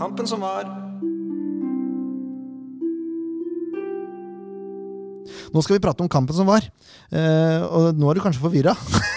Kampen som var. Nå skal vi prate om kampen som var. Eh, og nå er du kanskje forvirra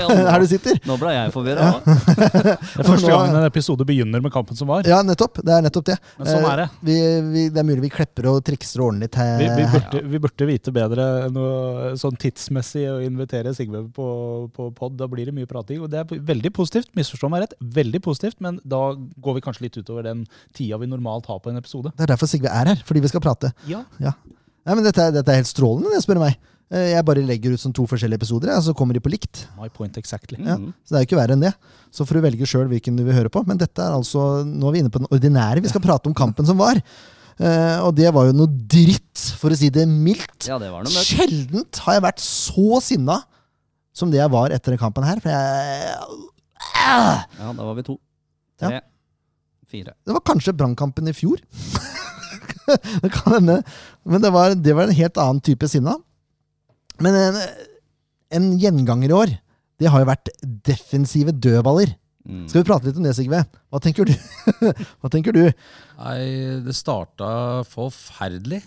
Ja, her du sitter. Nå ble jeg forvirra. Det er første gangen en episode begynner med kampen som var. Ja, nettopp. Det er nettopp det. Men sånn er det. Eh, vi, vi, det er mulig vi klepper og trikser og ordner litt her. Vi, vi, burde, vi burde vite bedre noe sånn tidsmessig å invitere Sigve på, på pod. Da blir det mye prating. Og det er veldig positivt. Misforstå meg rett. Veldig positivt, men da går vi kanskje litt utover den tida vi normalt har på en episode. Det er derfor Sigve er her, fordi vi skal prate. Ja. Nei, men dette, dette er helt strålende, det spør du meg. Eh, Jeg bare legger ut som to forskjellige episoder, og så kommer de på likt. My point exactly. Ja. Mhm. Så det er jo ikke verre enn det. Så får du velge sjøl hvilken du vil høre på. Men dette er altså, nå er vi inne på den ordinære. Vi skal prate om kampen som var. Uh, og det var jo noe dritt, for å si det mildt. Ja, det var noe. Sjeldent har jeg vært så sinna som det jeg var etter den kampen her. For jeg uh. Ja, da var vi to. Tre. Fire. Det var kanskje brannkampen i fjor. det kan hende. Men det var, det var en helt annen type sinna. Men en, en gjenganger i år, det har jo vært defensive dødballer. Mm. Skal vi prate litt om det, Sigve? Hva tenker du? Hva tenker du? Nei, det starta forferdelig.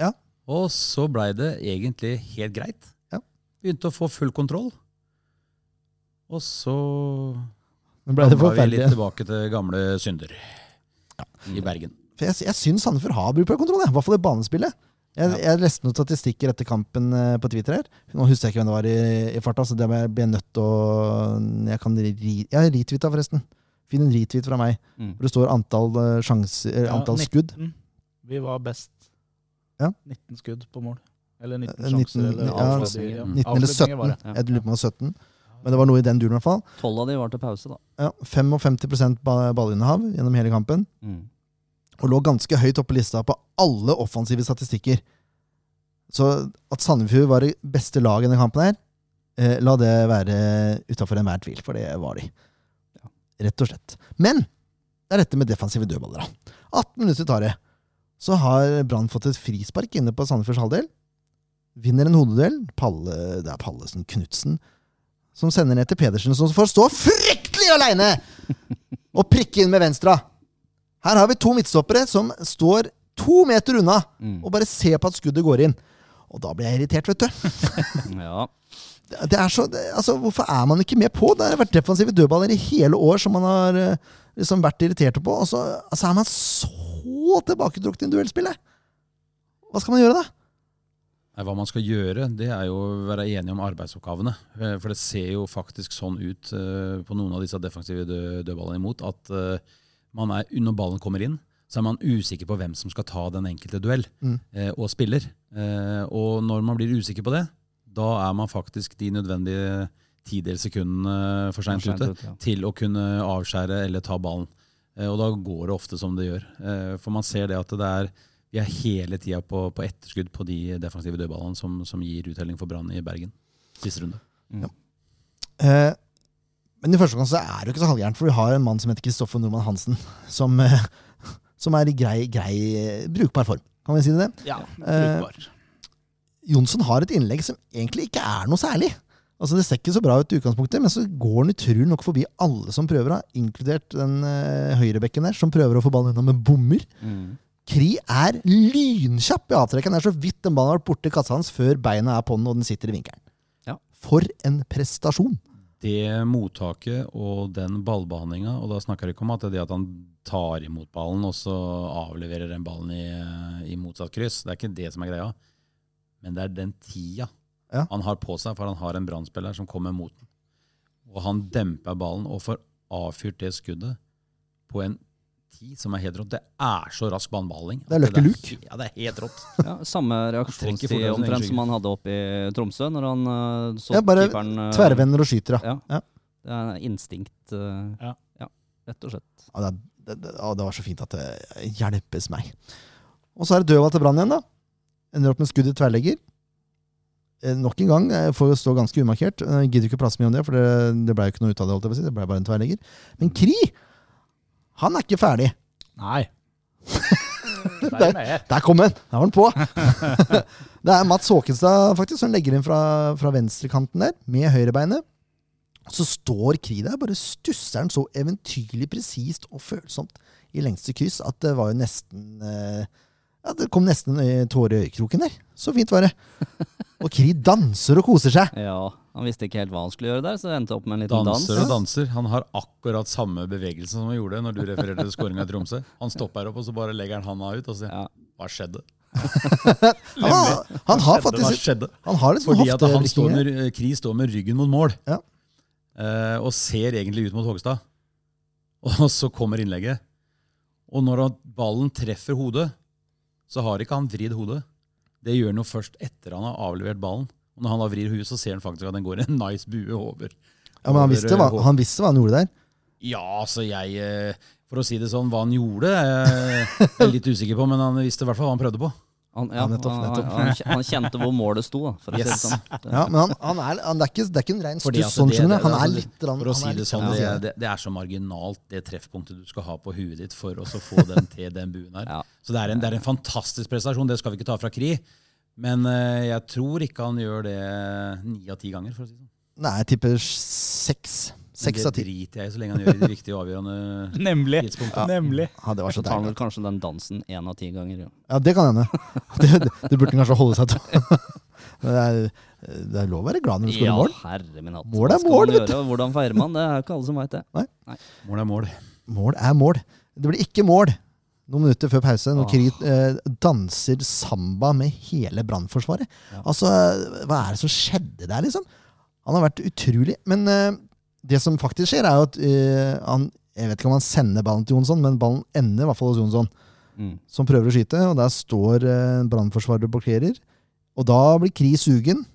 Ja. Og så blei det egentlig helt greit. Ja. Begynte å få full kontroll. Og så Nå ble det ramla vi litt tilbake til gamle synder i Bergen. For jeg, jeg syns Sandefjord har bruk for kontroll, i hvert fall i banespillet. Jeg, Ja. jeg leste noen statistikker etter kampen eh, på Twitter her. Nå husker jeg ikke hvem det var i, i farta, så det ble jeg nødt til å Jeg kan ri, Jeg har retweeta, forresten. Finn en retweet fra meg. Mm. Hvor det står antall, eh, sjanser, eh, Ja, antall 19. skudd. Vi var best. Ja. 19 skudd på mål. Eller 19 Eh, sjanser. 19, eller ja, avslutninger. Ja. 19 eller 17. var det. Jeg lurer på om det var 17. Men det var noe i den duren, i hvert fall. Tolv av de var til pause, da. Ja, 55 ba- ballinnehav gjennom hele kampen. Mm. Og lå ganske høyt oppe på lista på alle offensive statistikker. Så at Sandefjord var det beste laget i denne kampen her, eh, la det være utafor enhver tvil, for det var de. Rett og slett. Men det er dette med defensive dødballer. da. 18 minutter tar det. Så har Brann fått et frispark inne på Sandefjords halvdel. Vinner en hodeduell. Palle, det er Pallesen Knutsen som sender ned til Pedersen, som får stå fryktelig aleine og prikke inn med venstra. Her har vi to midtstoppere som står to meter unna Mm. og bare ser på at skuddet går inn. Og da blir jeg irritert, vet du. Ja. Det er så, det, altså, hvorfor er man ikke med på? Det har vært defensive dødballer i hele år som man har liksom vært irriterte på. Og så altså, er man så tilbaketrukket i duellspillet! Hva skal man gjøre da? Nei, hva man skal gjøre, det er jo å være enige om arbeidsoppgavene. Eh, For det ser jo faktisk sånn ut eh, på noen av disse defensive dødballene imot at man er, når ballen kommer inn, så er man usikker på hvem som skal ta den enkelte duell, Mm. eh, og spiller. Eh, Og når man blir usikker på det, da er man faktisk de nødvendige tidels sekundene for seint ute ja. til å kunne avskjære eller ta ballen. Eh, Og da går det ofte som det gjør. Eh, For man ser det at det er vi er hele tida på, på etterskudd på de defensive dødballene som, som gir uttelling for Brann i Bergen. Siste runde. Eh, men i første omgang så er det jo ikke så halvgærent, for vi har en mann som heter Kristoffer Nordmann Hansen, som, eh, som er i grei, grei, eh, brukbar form. Kan vi si det? Ja, Eh, brukbar. Jonsson har et innlegg som egentlig ikke er noe særlig. Altså Det ser ikke så bra ut i utgangspunktet, men så går han utrolig nok forbi alle som prøver, da, inkludert den uh, høyrebekken der, som prøver å få ballen gjennom med bommer. Mm. Kri er lynkjapp i avtrekken. Det er så vidt den ballen har vært borti kassa hans før beina er på den og den sitter i vinkelen. Ja. For en prestasjon! Det mottaket og den ballbehandlinga, og da snakker jeg ikke om at det at han tar imot ballen og så avleverer den ballen i, i motsatt kryss, det er ikke det som er greia. Men det er den tida Ja. han har på seg, for han har en brannspiller som kommer mot den. Og han demper ballen og får avfyrt det skuddet på en tid som er helt rått. Det er så rask banebehandling. Det er Lucky Luke. Ja, det er helt rått. Ja, samme reaksjonstid omtrent som han hadde oppe i Tromsø, når han uh, så Ja, bare keeperen uh, Tverrvender og skyter, ja. Ja. Ja. Det er instinkt, uh, Ja. ja, rett og slett. Ja, det, det, det, det var så fint at det hjelpes meg. Og så er det døva til Brann igjen, da. Ender opp med skudd i tverrlegger. Eh, Nok en gang eh, får jo stå ganske umarkert. Jeg Gidder ikke å prate så mye om det, for det, det ble jo ikke noe ut av det. holdt jeg på å si. Det ble bare en tverrlegger. Men Kri, han er ikke ferdig. Nei. der, er. Der kom han! Der var han på! det er Mats Håkenstad faktisk som legger inn fra, fra venstrekanten der, med høyrebeinet. Så står Kri der, bare stusser han så eventyrlig presist og følsomt i lengste kryss at det var jo nesten eh, Ja, det kom nesten en tåre i øyekroken der. Så fint var det. Og Kri danser og koser seg. Ja, han visste ikke helt hva han skulle gjøre der, så endte opp med en liten dans. Danser og danser. Han har akkurat samme bevegelse som han gjorde når du refererte til skåringa i Tromsø. Han stopper opp, og så bare legger han handa ut og sier Ja. Hva skjedde? Han, har- han har Hva faktisk skjedde? Han har litt sånn Fordi at han står med, Kri står med ryggen mot mål Ja. eh, og ser egentlig ut mot Hogstad. Og så kommer innlegget. Og når ballen treffer hodet, så har ikke han vridd hodet. Det gjør han jo først etter han har avlevert ballen. Og når han da vrir huet, så ser han faktisk at den går en nice bue over. Ja, men han visste, hva, eh, han visste hva han gjorde der. Ja, altså jeg eh, For å si det sånn, hva han gjorde, eh, er jeg litt usikker på, men han visste i hvert fall hva han prøvde på. Han, ja, Ja, nettopp, nettopp. Han, han kjente hvor målet sto, da, for å si det sånn. Ja, men han, han er, han, det, er ikke, det er ikke en rein stuss, sånn, det- skjønner du. det- Han er altså, litt For å si det sånn, det, det er så marginalt, det treffpunktet du skal ha på huet ditt for å få den til den buen her. Ja. Så det er, en, det er en fantastisk prestasjon, det skal vi ikke ta fra Kri. Men eh, jeg tror ikke han gjør det ni av ti ganger. for å si det sånn. Nei, jeg tipper seks. Seks det av ti. driter jeg i så lenge han gjør de riktige og avgjørende Nemlig. Ja. Nemlig. Ja, det var så Så tar han vel kanskje den dansen én av ti ganger. Ja. Ja, det kan hende. Det, det, det burde han kanskje holde seg til. Men det er, det er lov å være glad når du skårer Ja, mål. herre min hatt. Mål er mål, vet du. Hvordan feirer man? Det er ikke alle som veit det. Nei. Mål er mål. Mål er mål. Det blir ikke mål noen minutter før pause, når Krit eh, danser samba med hele Brannforsvaret. Ja. Altså, hva er det som skjedde der, liksom? Han har vært utrolig. Men eh, det som faktisk skjer, er jo at uh, han Jeg vet ikke om han sender ballen til Jonsson, men ballen ender i hvert fall hos Jonsson, Mm. som prøver å skyte. Og der står uh, brannforsvarer og blokkerer. Og da blir Kri sugen.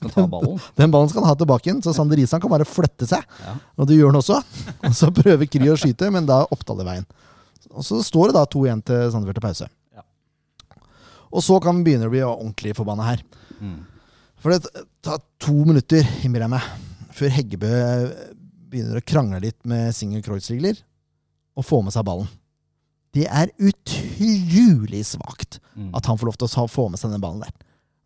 Ballen. Den ballen skal han ha tilbake igjen, så Sander Isan kan bare flytte seg. Ja. Og det gjør han også. Og så prøver Kry å skyte, men da opptaler veien. Og så står det da 2-1 til Sandefjord til pause. Ja. Og så kan vi begynne å bli ordentlig forbanna her. Mm. For det tar to minutter, innbiller jeg meg, før Heggebø begynner å krangle litt med Singer Kreuzrigler og få med seg ballen. Det er utrolig svakt Mm. at han får lov til å få med seg den ballen der.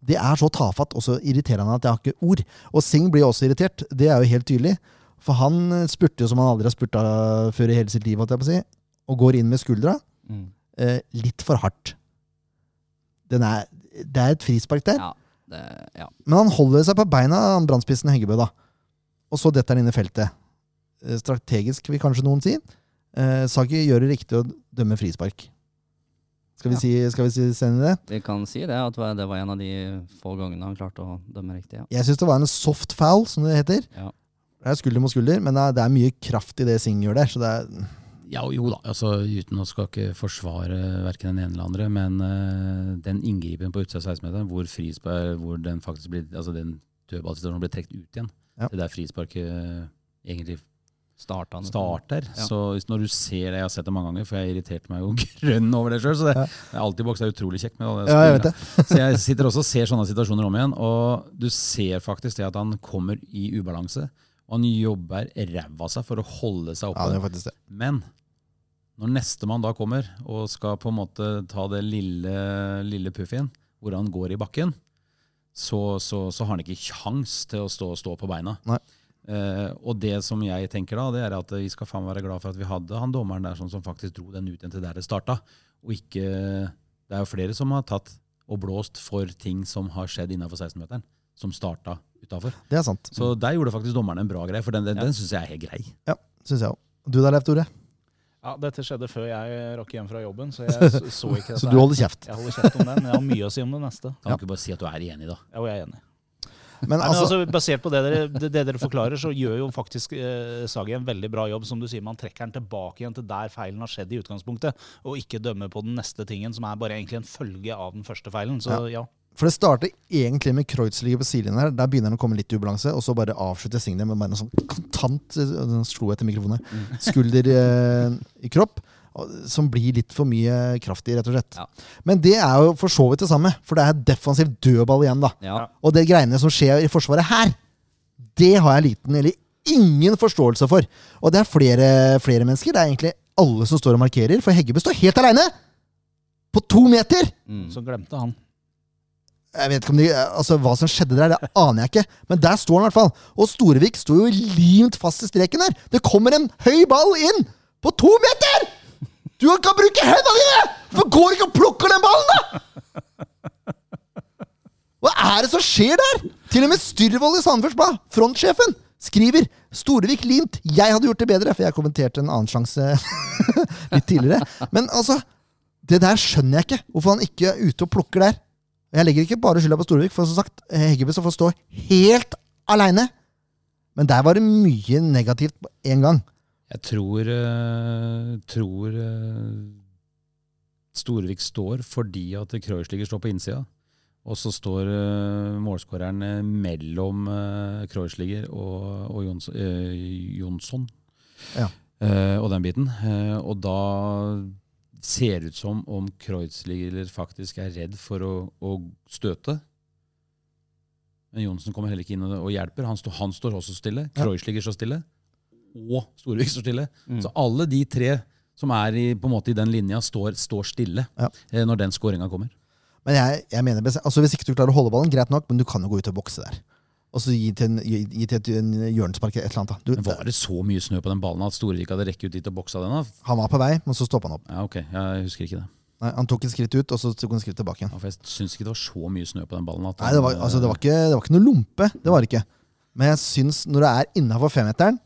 Det er så tafatt og så irriterende at jeg har ikke ord. Og Singh blir også irritert, det er jo helt tydelig. For han spurter jo som han aldri har spurta før i hele sitt liv, si, og går inn med skuldra. Mm. Eh, litt for hardt. Den er, det er et frispark der, Ja, det, ja. men han holder seg på beina, han brannspissen Heggebø, da. Og så detter han inn i feltet. Eh, Strategisk, vil kanskje noen si. Eh, Sagi gjør det riktig å dømme frispark. Skal vi, Ja. si, skal vi si sende det? Vi kan si det, at det var en av de få gangene han klarte å dømme riktig. Ja. Jeg syns det var en soft foul, som det heter. Ja. Det er skulder mot skulder, men det er, mye kraft i det Singh gjør der. Så det er, Ja, jo da, altså uten å skal ikke forsvare verken den ene eller andre, men uh, den inngripen på utsida av 16-meteren, hvor frispark, hvor den faktisk blir, altså den dødballsituasjonen blir trukket ut igjen, Ja. det der frisparket eh, egentlig Starta starter. Ja. Så hvis- når du ser det, jeg har sett det mange ganger, for jeg irriterte meg jo grønn over det sjøl, så det, Ja. det er alltid boks er utrolig kjekt med alle ja, jeg vet det. Så jeg sitter også og ser sånne situasjoner om igjen, og du ser faktisk det at han kommer i ubalanse, og han jobber ræva av seg for å holde seg Ja, oppe. det er faktisk det. Men når nestemann da kommer og skal på en måte ta det lille, lille puffien, hvor han går i bakken, så, så, så har han ikke kjangs til å stå, stå på beina. Nei. Eh, og det som jeg tenker da, det er at vi skal faen være glad for at vi hadde han dommeren der sånn som faktisk dro den ut igjen til der det starta. Og ikke Det er jo flere som har tatt og blåst for ting som har skjedd innafor 16-meteren, som starta utafor. Er. Så der gjorde faktisk dommeren en bra greie, for den, den, Ja. syns jeg er helt grei. Ja, synes jeg også. Du da, Leif Tore? Ja, Dette skjedde før jeg rakk hjem fra jobben, så jeg så, så ikke dette. Så du holder kjeft. Jeg holder kjeft om den, men jeg har mye å si om det neste. Kan Ja. ikke bare si at du er enig, da? Ja, og jeg er enig. Men Nei, men altså, altså, Basert på det dere, det, det dere forklarer, så gjør jo faktisk eh, Sagi en veldig bra jobb. Som du sier, Man trekker den tilbake igjen til der feilen har skjedd i utgangspunktet, og ikke dømmer på den neste tingen, som er bare egentlig en følge av den første feilen. Så ja. For det starter egentlig med Kreuzliga på sidelinjen her. Der begynner han å komme litt i ubalanse, og så bare avslutter jeg det med bare en sånn kontant eh, slo etter mikrofonen. her, Skulder eh, i kropp. Som blir litt for mye kraft i, rett og slett. Ja. Men det er jo for så vidt det samme, for det er defensiv dødball igjen, da. Ja. Og det greiene som skjer i Forsvaret her, det har jeg liten eller ingen forståelse for. Og det er flere, flere mennesker. Det er egentlig alle som står og markerer, for Heggebø står helt aleine! På to meter! Mm. Så glemte han. Jeg vet ikke de, altså Hva som skjedde der, det aner jeg ikke. Men der står han i hvert fall. Og Storevik sto jo limt fast i streken der. Det kommer en høy ball inn på to meter! Du kan bruke hendene dine! Hvorfor går ikke og plukker den ballen, da? Hva er det som skjer der? Til og med Styrvold i Sandefjords Blad, frontsjefen, skriver Storevik limt. Jeg hadde gjort det bedre, for jeg kommenterte en annen sjanse litt tidligere. Men altså, det der skjønner jeg ikke. Hvorfor han ikke er ute og plukker der. Jeg legger ikke bare skylda på Storvik, for som sagt, Heggebø får stå helt aleine. Men der var det mye negativt på én gang. Jeg tror, uh, tror uh, Storevik står fordi at Kreuzliger står på innsida. Og så står uh, målskåreren mellom uh, Kreuzliger og, og Jons, Jonsson. Ja. og den biten. og da ser ut som om Kreuzliger faktisk er redd for å, å støte. Men Johnsen kommer heller ikke inn og, hjelper. Han, stå, han, står også stille. Kreuzliger står stille. Og Storvik står stille. Mm. Så alle de tre som er i, på en måte i den linja, står, står stille ja. eh, når den skåringa kommer. Men jeg, jeg mener, altså Hvis ikke du klarer å holde ballen, greit nok, men du kan jo gå ut og bokse der og så gi til, en, gi til et hjørnespark et eller annet. Du, var det så mye snø på den ballen at Storevik hadde rekket ut dit og boksa den? da? Han var på vei, men så stoppa han opp. Ja, ok, Jeg husker ikke det. Nei, Han tok et skritt ut, og så tok han et skritt tilbake igjen. Ja, for Jeg syns ikke det var så mye snø på den ballen. Nei, det var, altså, det, var ikke, det var, ikke, noe lompe. Det var det ikke. Men jeg syns når det er innafor femmeteren,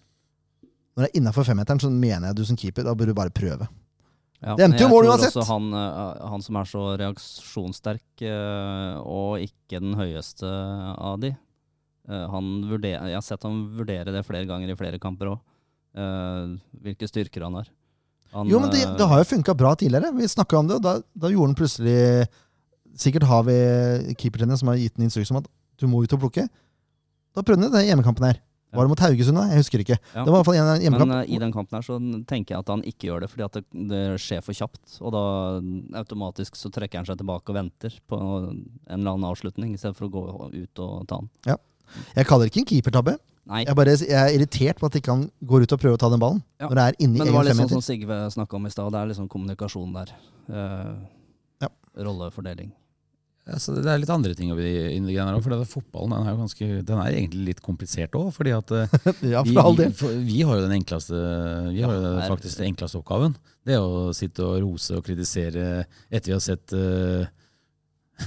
Når det er innenfor femmeteren, så mener jeg du som keeper, da bør du bare prøve. Ja, det endte jo mål uansett! Han, uh, han, som er så reaksjonssterk uh, og ikke den høyeste av de, Eh, vurderer, jeg har sett han vurdere det flere ganger i flere kamper òg. Uh, hvilke styrker han har. Han, jo, men det, det har jo funka bra tidligere. Vi snakka om det, og da, da, gjorde han plutselig Sikkert har vi keepertrener som har gitt en instruks om at du må ut og plukke. Da prøvde han det hjemmekampen her. Var det mot Haugesund? da? Jeg husker ikke. Ja. Det var i hvert fall en hjemmekamp. Men uh, i den kampen her så tenker jeg at han ikke gjør det, fordi at det, det, skjer for kjapt. Og da automatisk så trekker han seg tilbake og venter på en eller annen avslutning, istedenfor å gå ut og ta den. Ja. Jeg kaller det ikke en keepertabbe. Jeg, jeg, er irritert på at ikke han går ut og prøver å ta den ballen. Ja. når det er inni Men det var litt sånn som Sigve snakka om i stad. Det er liksom kommunikasjon der. Uh, ja. Rollefordeling. Ja, det er litt andre ting i det greiene for Fotballen den er, ganske, den er egentlig litt komplisert òg. fordi at uh, ja, vi, vi, vi, har jo den enkleste Vi har jo faktisk den enkleste oppgaven. Det å sitte og rose og kritisere etter vi har sett uh,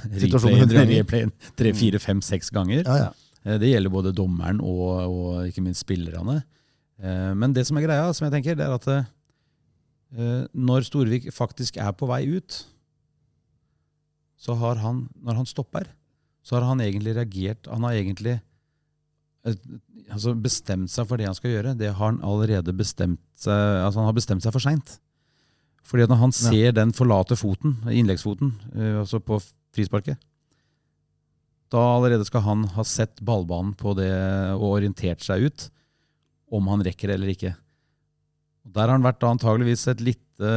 replayen tre, fire, fem, seks ganger. Ja, ja. Eh, det gjelder både dommeren og, og ikke minst spillerne. Eh, men det som er greia, som jeg tenker, det er at eh, når Storvik faktisk er på vei ut, så har han, når han stopper, så har han egentlig reagert Han har egentlig altså bestemt seg for det han skal gjøre. Det har han allerede bestemt seg altså Han har bestemt seg for seint. Fordi at når han ser ja. den forlate foten, innleggsfoten, altså på frisparket, da allerede skal han ha sett ballbanen på det og orientert seg ut om han rekker eller ikke. Der har han vært antageligvis et lite,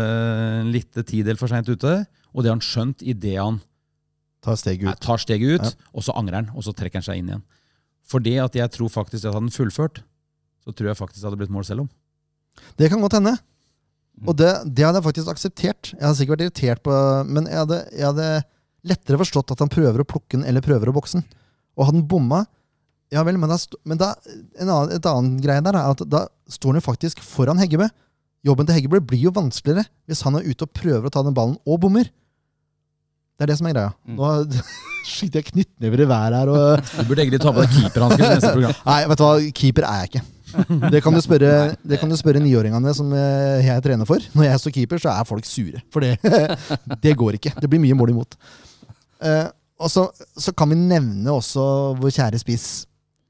lite tidel for seint ute, og det har han skjønt idet han tar steget ut, tar steget ut ja. og så angrer han, og så trekker han seg inn igjen. For det at jeg tror faktisk at hadde han fullført, så tror jeg faktisk det hadde blitt mål selv om. Det kan godt hende. Og det, det, hadde jeg faktisk akseptert. Jeg hadde sikkert vært irritert på Men jeg hadde, jeg hadde lettere forstått at han prøver å plukke den eller prøver å bokse den. Og hadde han bomma Ja vel, men, da, men da, en annen, et annet greie der er at da står han jo faktisk foran Heggebø. Jobben til Heggebø blir jo vanskeligere hvis han er ute og prøver å ta den ballen og bommer. Det er det som er greia. Mm. Nå skyter jeg knyttnever i været her. Og... Du burde egentlig ta på deg neste program. Nei, vet du hva, keeper er jeg ikke. Det kan du spørre, det kan du spørre niåringene som eh, jeg trener for. Når jeg står keeper, så er folk sure. For det, det går ikke. Det blir mye mål imot. Uh, og så, så, kan vi nevne også vår kjære spiss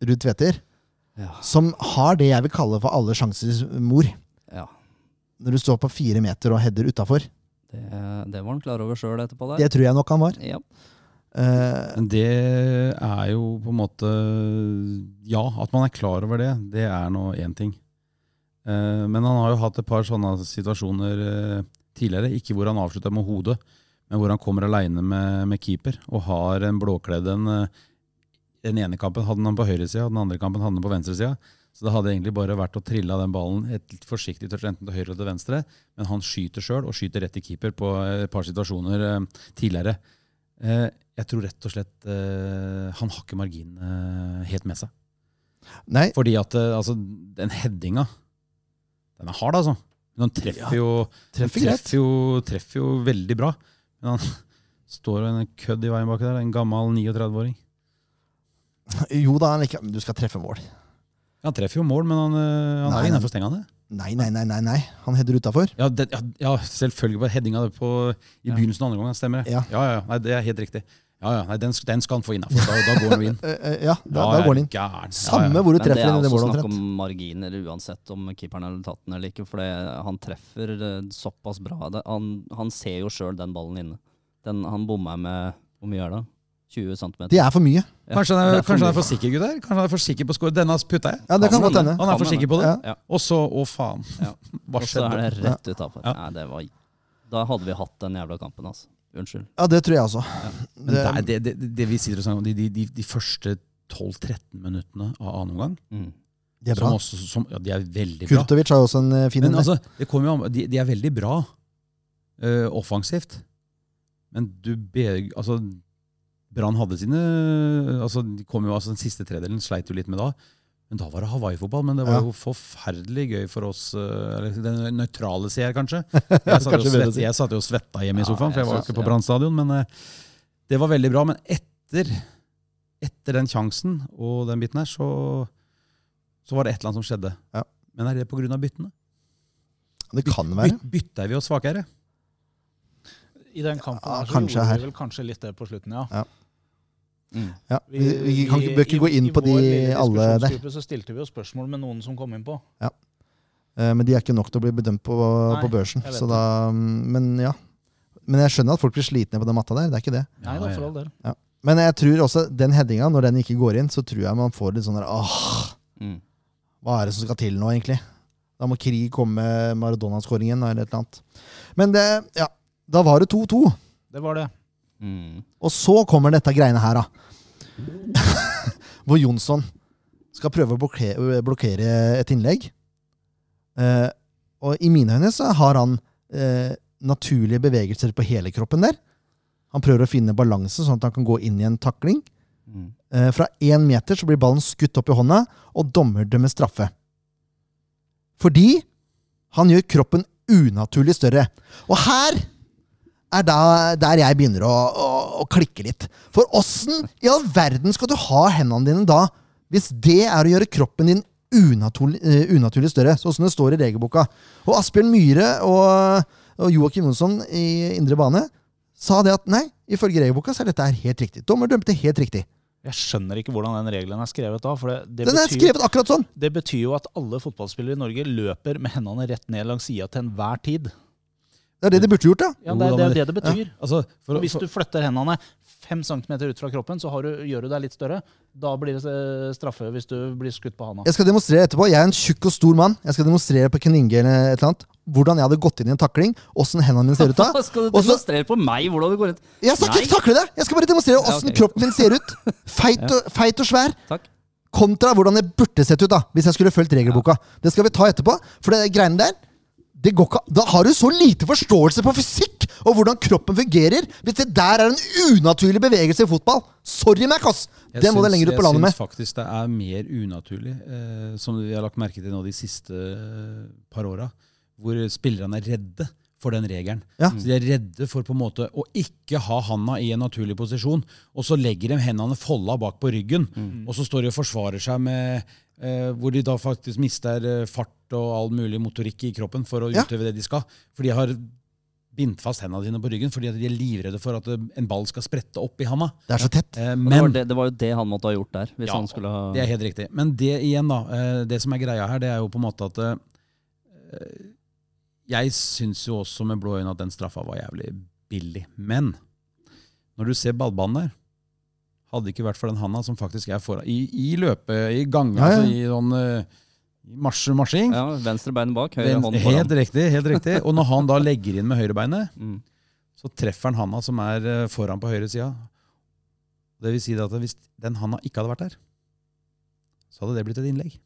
Ruud Tveter. Ja. Som har det jeg vil kalle for alle sjansers mor. Ja. Når du står på fire meter og header utafor. Det, det, var han klar over sjøl etterpå. Der. Det tror jeg nok han var. Ja. Uh, det er jo på en måte Ja, at man er klar over det, det er nå én ting. Uh, men han har jo hatt et par sånne situasjoner uh, tidligere. Ikke hvor han avslutta med hodet, hvor han kommer aleine med, med, keeper og har en blåkledd en. Eh, den ene kampen hadde han på høyresida, den andre kampen hadde han på venstresida. Så det hadde egentlig bare vært å trille av den ballen et litt forsiktig touch enten til høyre eller til venstre. Men han skyter sjøl, og skyter rett i keeper på et par situasjoner eh, tidligere. Eh, jeg tror rett og slett eh, han har ikke marginen helt med seg. Nei, Fordi at eh, altså, den headinga, den er hard, altså. Men han treffer ja, treffer treffer jo, treffer jo veldig bra. Men han står en kødd i veien bak der, en gammel 39-åring. Jo da, han ikke, du skal treffe mål. Han treffer jo mål, men han, eh, han Nei, er innenfor stengene. Nei, nei, nei, nei, nei. han header utafor. Ja, ja, ja, selvfølgelig på headinga på, i begynnelsen av andre gangen, stemmer det. Ja. Ja, ja, nei, det er helt riktig. Ja, ja, nei, den, den skal han få innafor. Da, da går han inn. Eh, eh, ja, da, Ja, da går er han inn. gæren. Samme hvor du det treffer er i det også snakk om marginer uansett om keeperen har tatt den eller ikke. For han treffer eh, såpass bra. Det, han, han ser jo sjøl den ballen inne. Den, han bommer med Hvor mye er det? 20 cm? Det er for mye. Kanskje han er, kanskje han er for sikker, gutter? Kanskje han er for sikker på å score? Denne putta jeg. Ja, det kan godt hende. Han er for sikker på det. Ja. Ja. Og så, å faen. Ja. Hva Og så er det rett utafor. Ja. Nei, det var Da hadde vi hatt den jævla kampen, altså. Unnskyld. Ja, det tror jeg også. Men det, er det, det, det vi sitter og snakker om, de, de, de, de første 12-13 minuttene av annen omgang, Mm. De er som bra. også, som, ja, de er veldig bra. Kurtovic har jo også en eh, fin Men en. altså, det kommer jo an, de, de er veldig bra uh, offensivt. Men du ber, altså, Brann hadde sine altså, de kom jo, altså, Den siste tredelen sleit jo litt med da. Men da var det Hawaii-fotball. Men det var Ja. jo forferdelig gøy for oss, eh, eller den nøytrale seer, kanskje. Jeg satt, jo svett, jeg satt jo og svetta hjemme i Ja, sofaen, for jeg var jo ikke på ja. Brann stadion. Men eh, det var veldig bra. Men etter, etter den sjansen og den biten her, så, så var det et eller annet som skjedde. Ja. Men er det pga. byttene? Det kan være. Byt, bytter vi oss svakere? I den kampen Ja, her så gjorde her. vi vel kanskje litt det på slutten, ja. ja. Mm. Ja, vi, vi kan, ikke- bør ikke gå inn på de alle der. diskusjonsgruppe så stilte vi jo spørsmål med noen som kom inn på. Ja. Men de er ikke nok til å bli bedømt på, Nei, på børsen. Så da, men ja. Men jeg skjønner at folk blir slitne på den matta der. Det er ikke det. Nei da, for all del. Men jeg tror også den headinga, når den ikke går inn, så tror jeg man får litt sånn der Åh, Mm. hva er det som skal til nå, egentlig? Da må Krig komme med Maradona-skåringen eller et eller annet. Men det, ja. Da var det 2-2. Det var det. Mm. Og så kommer dette greiene her, da. Hvor Jonsson skal prøve å blokkere, blokkere et innlegg. Eh, og i mine øyne så har han eh, naturlige bevegelser på hele kroppen der. Han prøver å finne balanse, sånn at han kan gå inn i en takling. Mm. Eh, fra én meter så blir ballen skutt opp i hånda, og dommer dømmer straffe. Fordi han gjør kroppen unaturlig større. Og her er da, der jeg begynner å, å, å klikke litt. For åssen i all verden skal du ha hendene dine da, hvis det er å gjøre kroppen din unaturlig, eh, unaturlig større, sånn som det står i regelboka? Og Asbjørn Myhre og, og Joakim Jonsson i Indre Bane sa det at nei, ifølge regelboka så er dette helt riktig. Dommer dømte helt riktig. Jeg skjønner ikke hvordan den regelen er skrevet da. For det, det, Den er betyr, skrevet akkurat sånn! det betyr jo at alle fotballspillere i Norge løper med hendene rett ned langs sida til enhver tid. Det er det de burde gjort, ja. Ja, det, er- det er det det betyr. Altså, for, hvis du flytter hendene fem centimeter ut fra kroppen, så har du, gjør du deg litt større. Da blir det eh, straffe hvis du blir skutt på handa. Jeg skal demonstrere etterpå. Jeg er en tjukk og stor mann. Jeg skal demonstrere på Keninge eller et eller annet. Hvordan jeg hadde gått inn i en takling. Åssen hendene mine ser ut da. Skal du demonstrere også... på meg hvordan du går ut? Jeg skal Nei. ikke takle det! Jeg skal bare demonstrere Ja, okay. kroppen min ser ut. Feit og, feit og svær. Takk. Kontra hvordan det burde sett ut da hvis jeg skulle fulgt regelboka. Det skal vi ta etterpå. For det greiene der det ikke, Da har du så lite forståelse på fysikk og hvordan kroppen fungerer. Hvis det der er en unaturlig bevegelse i fotball. Sorry, Mac, ass! Det må du lenger ut på landet med. Jeg syns faktisk det er mer unaturlig, eh, som vi har lagt merke til nå de siste eh, par åra, hvor spillerne er redde for den regelen. Ja. Så De er redde for på en måte å ikke ha handa i en naturlig posisjon, og så legger de hendene folda bak på ryggen, og så står de og forsvarer seg med hvor de da faktisk mister eh, fart og all mulig motorikk i kroppen for å Ja. utøve det de skal. For de har bindt fast hendene dine på ryggen fordi at de er livredde for at eh, en ball skal sprette opp i handa. Det er så tett. Eh, men det, var det, det var jo det han måtte ha gjort der. Hvis Ja, han skulle ha det er helt riktig. Men det igjen, da. eh, Det som er greia her, det er jo på en måte at eh, Jeg syns jo også med blå øyne at den straffa var jævlig billig. Men når du ser ballbanen der Hadde det ikke vært for den handa som faktisk er foran I, i løpet, i gangen, Ja, ja. altså i sånn uh, marsj, marsjing. ja, Venstre bein bak, høyre Ven- hånd helt riktig. helt riktig. Og når han da legger inn med høyrebeinet, Mm. så treffer han handa som er eh, foran på høyre sida. Det vil si at hvis den handa ikke hadde vært der, så hadde det blitt et innlegg.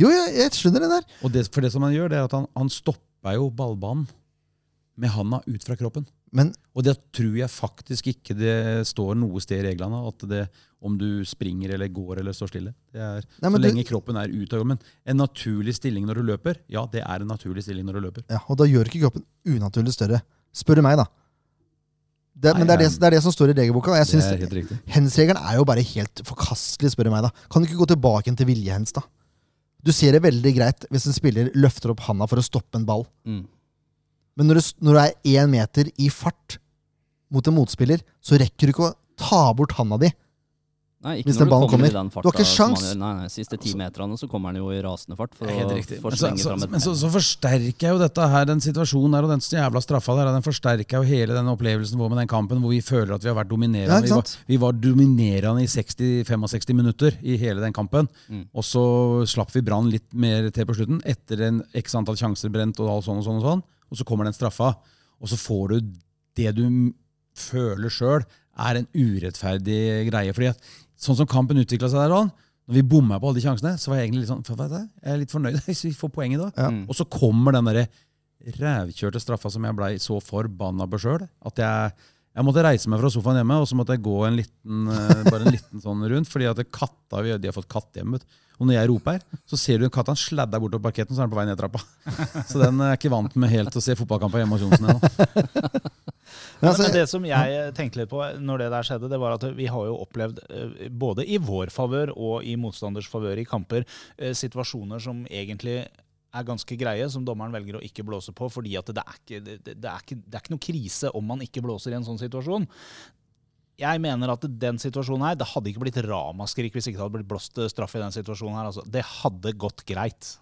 Jo, jeg, jeg skjønner det der. Og det, for det som han gjør, det er at han, han stopper jo ballbanen med handa ut fra kroppen. Men Og det tror jeg faktisk ikke det står noe sted i reglene at det om du springer eller går eller står stille. Det er, Nei, så lenge du- kroppen er ut av Men en naturlig stilling når du løper, ja, det er en naturlig stilling når du løper. Ja, og da gjør ikke kroppen unaturlig større. Spør du meg, da. Det, Nei, men det er det, det er det som står i regelboka. Jeg Det synes. Hens-regelen er jo bare helt forkastelig, spør du meg. da. Kan du ikke gå tilbake til viljehens, da? Du ser det veldig greit hvis en spiller løfter opp handa for å stoppe en ball. Mm. Men når du, når du er én meter i fart mot en motspiller, så rekker du ikke å ta bort handa di. Nei, ikke Hvis når den du ballen kommer, i kommer. den Du har ikke sjans. gjør. Nei, nei, siste ti meterne så kommer han jo i rasende fart for å for Men så, så, men så, så forsterker jeg jo dette her, den situasjonen der og den jævla straffa der, den forsterker jo hele den opplevelsen vår med den kampen hvor vi føler at vi har vært dominerende. Ja, vi, var, vi var dominerende i 60-65 minutter i hele den kampen. Mm. Og så slapp vi Brann litt mer til på slutten, etter en x antall sjanser brent og alt sånn og sånn. Og sånn. Og så kommer den straffa, og så får du det du føler sjøl er en urettferdig greie. fordi at sånn som kampen utvikla seg der, når vi bomma på alle de sjansene, så var jeg egentlig litt sånn for? Jeg er litt fornøyd hvis vi får poeng i dag. Ja. Og så kommer den derre rævkjørte straffa som jeg blei så forbanna på sjøl. At jeg, jeg måtte reise meg fra sofaen hjemme, og så måtte jeg gå en liten, eh, bare en liten sånn rundt. Fordi at katta, de har fått katt hjemme. Og når jeg roper, så ser du katta sladder bortover parketten, så er den på vei ned trappa. Så den er jeg ikke vant med helt å se fotballkamper hjemme hos Johnsen ennå. Men Men, det som jeg tenkte litt på når det der skjedde, det var at vi har jo opplevd, eh, både i vår favør og i motstanders favør i kamper, eh, situasjoner som egentlig er ganske greie, som dommeren velger å ikke blåse på, fordi det er ikke, det, det er ikke, det er ikke noe krise om man ikke blåser i en sånn situasjon. Jeg mener at den situasjonen her, det hadde ikke blitt ramaskrik hvis ikke det hadde blitt blåst eh, straff i den situasjonen her. Altså. Det hadde gått greit.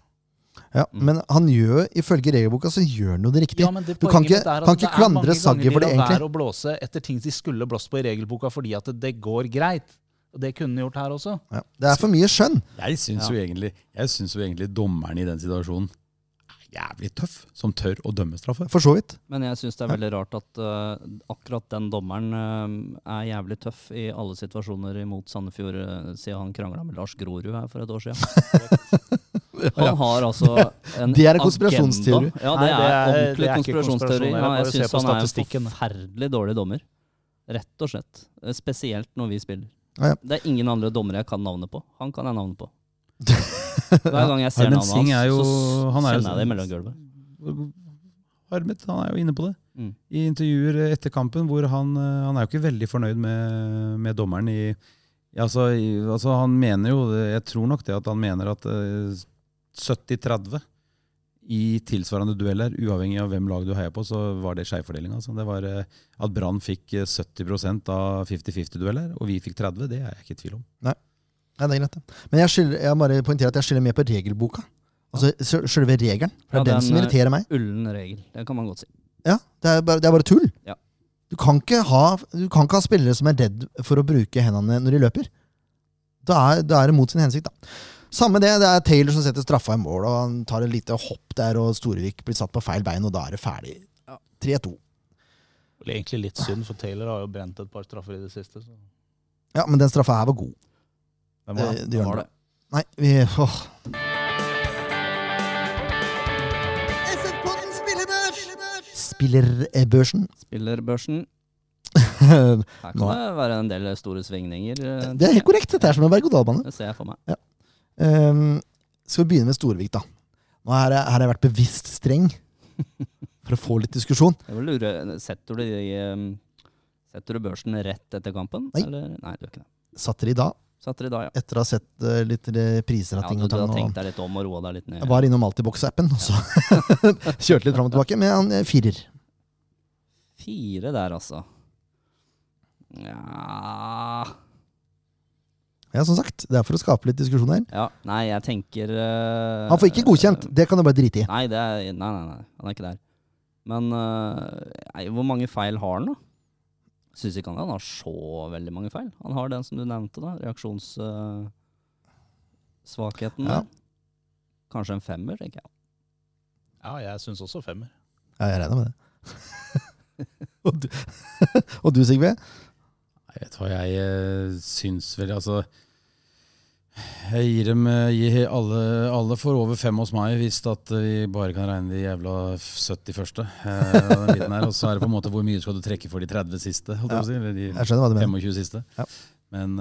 ja, men han gjør, ifølge regelboka, så gjør han jo det riktig. Ja, det Du kan ikke- mitt er at kan det ikke er klandre mange ganger for det, de lar være å blåse etter ting de skulle blåst på i regelboka fordi at det går greit. Og det kunne han gjort her også. Ja, det er for mye skjønn. Jeg syns jo, egentlig- jeg syns jo egentlig dommeren i den situasjonen er jævlig tøff, som tør å dømme straffe. For så vidt. Men jeg syns det er veldig rart at eh, akkurat den dommeren eh, er jævlig tøff i alle situasjoner imot Sandefjord, uh, siden han krangla med Lars Grorud her for et år siden. Han har altså en Det er en konspirasjonsteori. agenda. Ja, Nei, det det er, er- ordentlig det er ikke konspirasjonsteori. konspirasjon, Ja, jeg bare ser syns på han er en statistikken. forferdelig dårlig dommer. Rett og slett. Eh, Spesielt når vi spiller. Ja, ja. Det er ingen andre dommere jeg kan navnet på. Han kan jeg navnet på. Hver gang jeg ser navnet Singh er hans, jo- så han er jo kjenner jeg det mellom gulvet. Harmet, han er jo inne på det. Mm. I intervjuer etter kampen hvor han, eh, han er jo ikke veldig fornøyd med, med dommeren i altså, i, altså Han mener jo Jeg tror nok det at han mener at eh, 70-30 i tilsvarende dueller, uavhengig av hvem lag du heier på, så var det skjevfordelinga. Altså. Det var eh, At Brann fikk eh, 70 av 50-50-dueller, og vi fikk 30 det er jeg ikke i tvil om. Nei, det er greit. Men jeg, skylder, jeg bare poengterer at jeg skylder mer på regelboka. Altså selve regelen. Det Ja, er den den, som eh, irriterer meg. Ullen regel. Det kan man godt si. Ja, det er bare, det er bare tull. Ja. Du, kan ikke ha, du kan ikke ha spillere som er redd for å bruke hendene når de løper. Da er, da er det mot sin hensikt, da. Samme det, det er Taylor som setter straffa i mål, og han tar et lite hopp der, og Storevik blir satt på feil bein, og da er det ferdig. 3-2. Det er egentlig litt synd, for Taylor har jo brent et par straffer i det siste. Så. Ja, men den straffa her var god. Hvem var Det, det? det var det. Nei, vi åh. Spillerbørsen. Spillerbørsen. det Her kan det være en del store svingninger. Det er helt korrekt. Dette er som en berg-og-dal-bane. Det ser jeg for meg. Um, skal vi begynne med Storvik, da? Nå her, er- her har jeg vært bevisst streng for å få litt diskusjon. Jeg setter du, de, eh, setter du børsen rett etter kampen? Nei. Eller? Nei, du gjør ikke det. Satt dere i dag, Satt dere i dag, ja. etter å ha sett uh, litt priser av ja ting du, og du tang. har tenkt deg litt om og roa deg litt ned. jeg var innom Altibox-appen, og så kjørte litt fram og tilbake. med han eh, firer. Fire der, altså. Ja Ja, som sagt. Det er for å skape litt diskusjon her. Ja, nei, jeg tenker uh, Han får ikke godkjent. Det kan du bare drite i. Nei, det er, nei, nei, nei, han er ikke der. Men uh, nei, hvor mange feil har han, da? Syns ikke han han har så veldig mange feil. Han har den som du nevnte, da. Reaksjonssvakheten. Ja. Kanskje en femmer, tenker jeg. Ja, jeg syns også femmer. Ja, jeg regner med det. og, du, og du, Sigve? Nei, vet hva jeg eh, syns vel Altså Jeg gir dem eh, gir alle, alle får over fem hos meg, hvis at vi bare kan regne de jævla 70 første. Eh. Og så er det på en måte hvor mye skal du trekke for de 30 siste? Holdt jeg å si, eller de Jeg skjønner hva du mener. 25 siste. Ja. Men,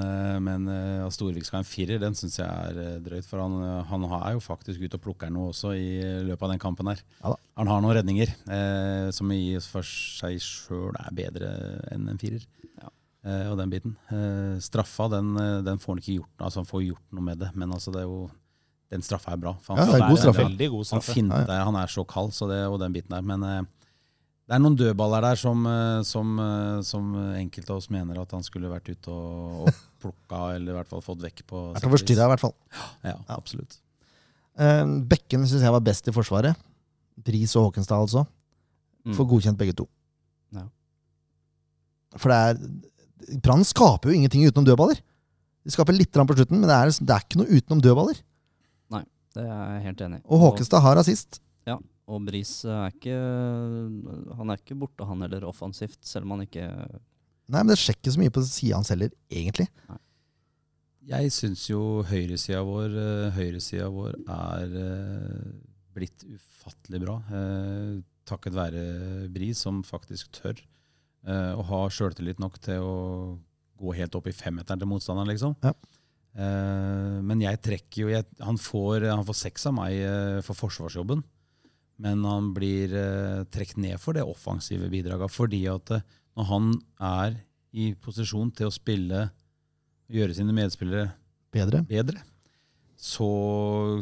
men at Storvik skal ha en firer, den syns jeg er drøyt. For han, han er jo faktisk ute og plukker noe også i løpet av den kampen her. Ja han har noen redninger eh, som i for seg sjøl er bedre enn en firer. Ja. Eh, og den biten. Eh, straffa, den, eh, den får han ikke gjort altså han får gjort noe med det. Men altså det er jo den straffa er bra. For Ja, det er god en straffe. Veldig god straffe. han, finner, ja, Ja, han er så kald, så det, og den biten der. Men eh, det er noen dødballer der som, som, som enkelte av oss mener at han skulle vært ute og, og plukka, eller i hvert fall fått vekk på Vært og forstyrra, i hvert fall. Ja, absolutt. Uh, Bekken syns jeg var best i Forsvaret. Bris og Håkenstad, altså. Mm. Får godkjent begge to. Ja. For det er Brann skaper jo ingenting utenom dødballer. De skaper litt grann på slutten, men det er, det er ikke noe utenom dødballer. Nei, Det er jeg helt enig i. Og Håkestad har assist. Og Bris er ikke Han er ikke borte, han heller, offensivt, selv om han ikke Nei, men det skjer ikke så mye på sida hans heller, egentlig. Jeg syns jo høyresida vår, eh, høyresida vår er eh, blitt ufattelig bra. Eh, takket være Bris, som faktisk tør eh, og ha sjøltillit nok til å gå helt opp i femmeteren til motstanderen, liksom. Ja. Eh, men jeg trekker jo jeg, han, får, han får seks av meg eh, for forsvarsjobben. Men han blir eh, trukket ned for det offensive bidraget. Fordi at eh, når han er i posisjon til å spille gjøre sine medspillere Bedre. bedre, så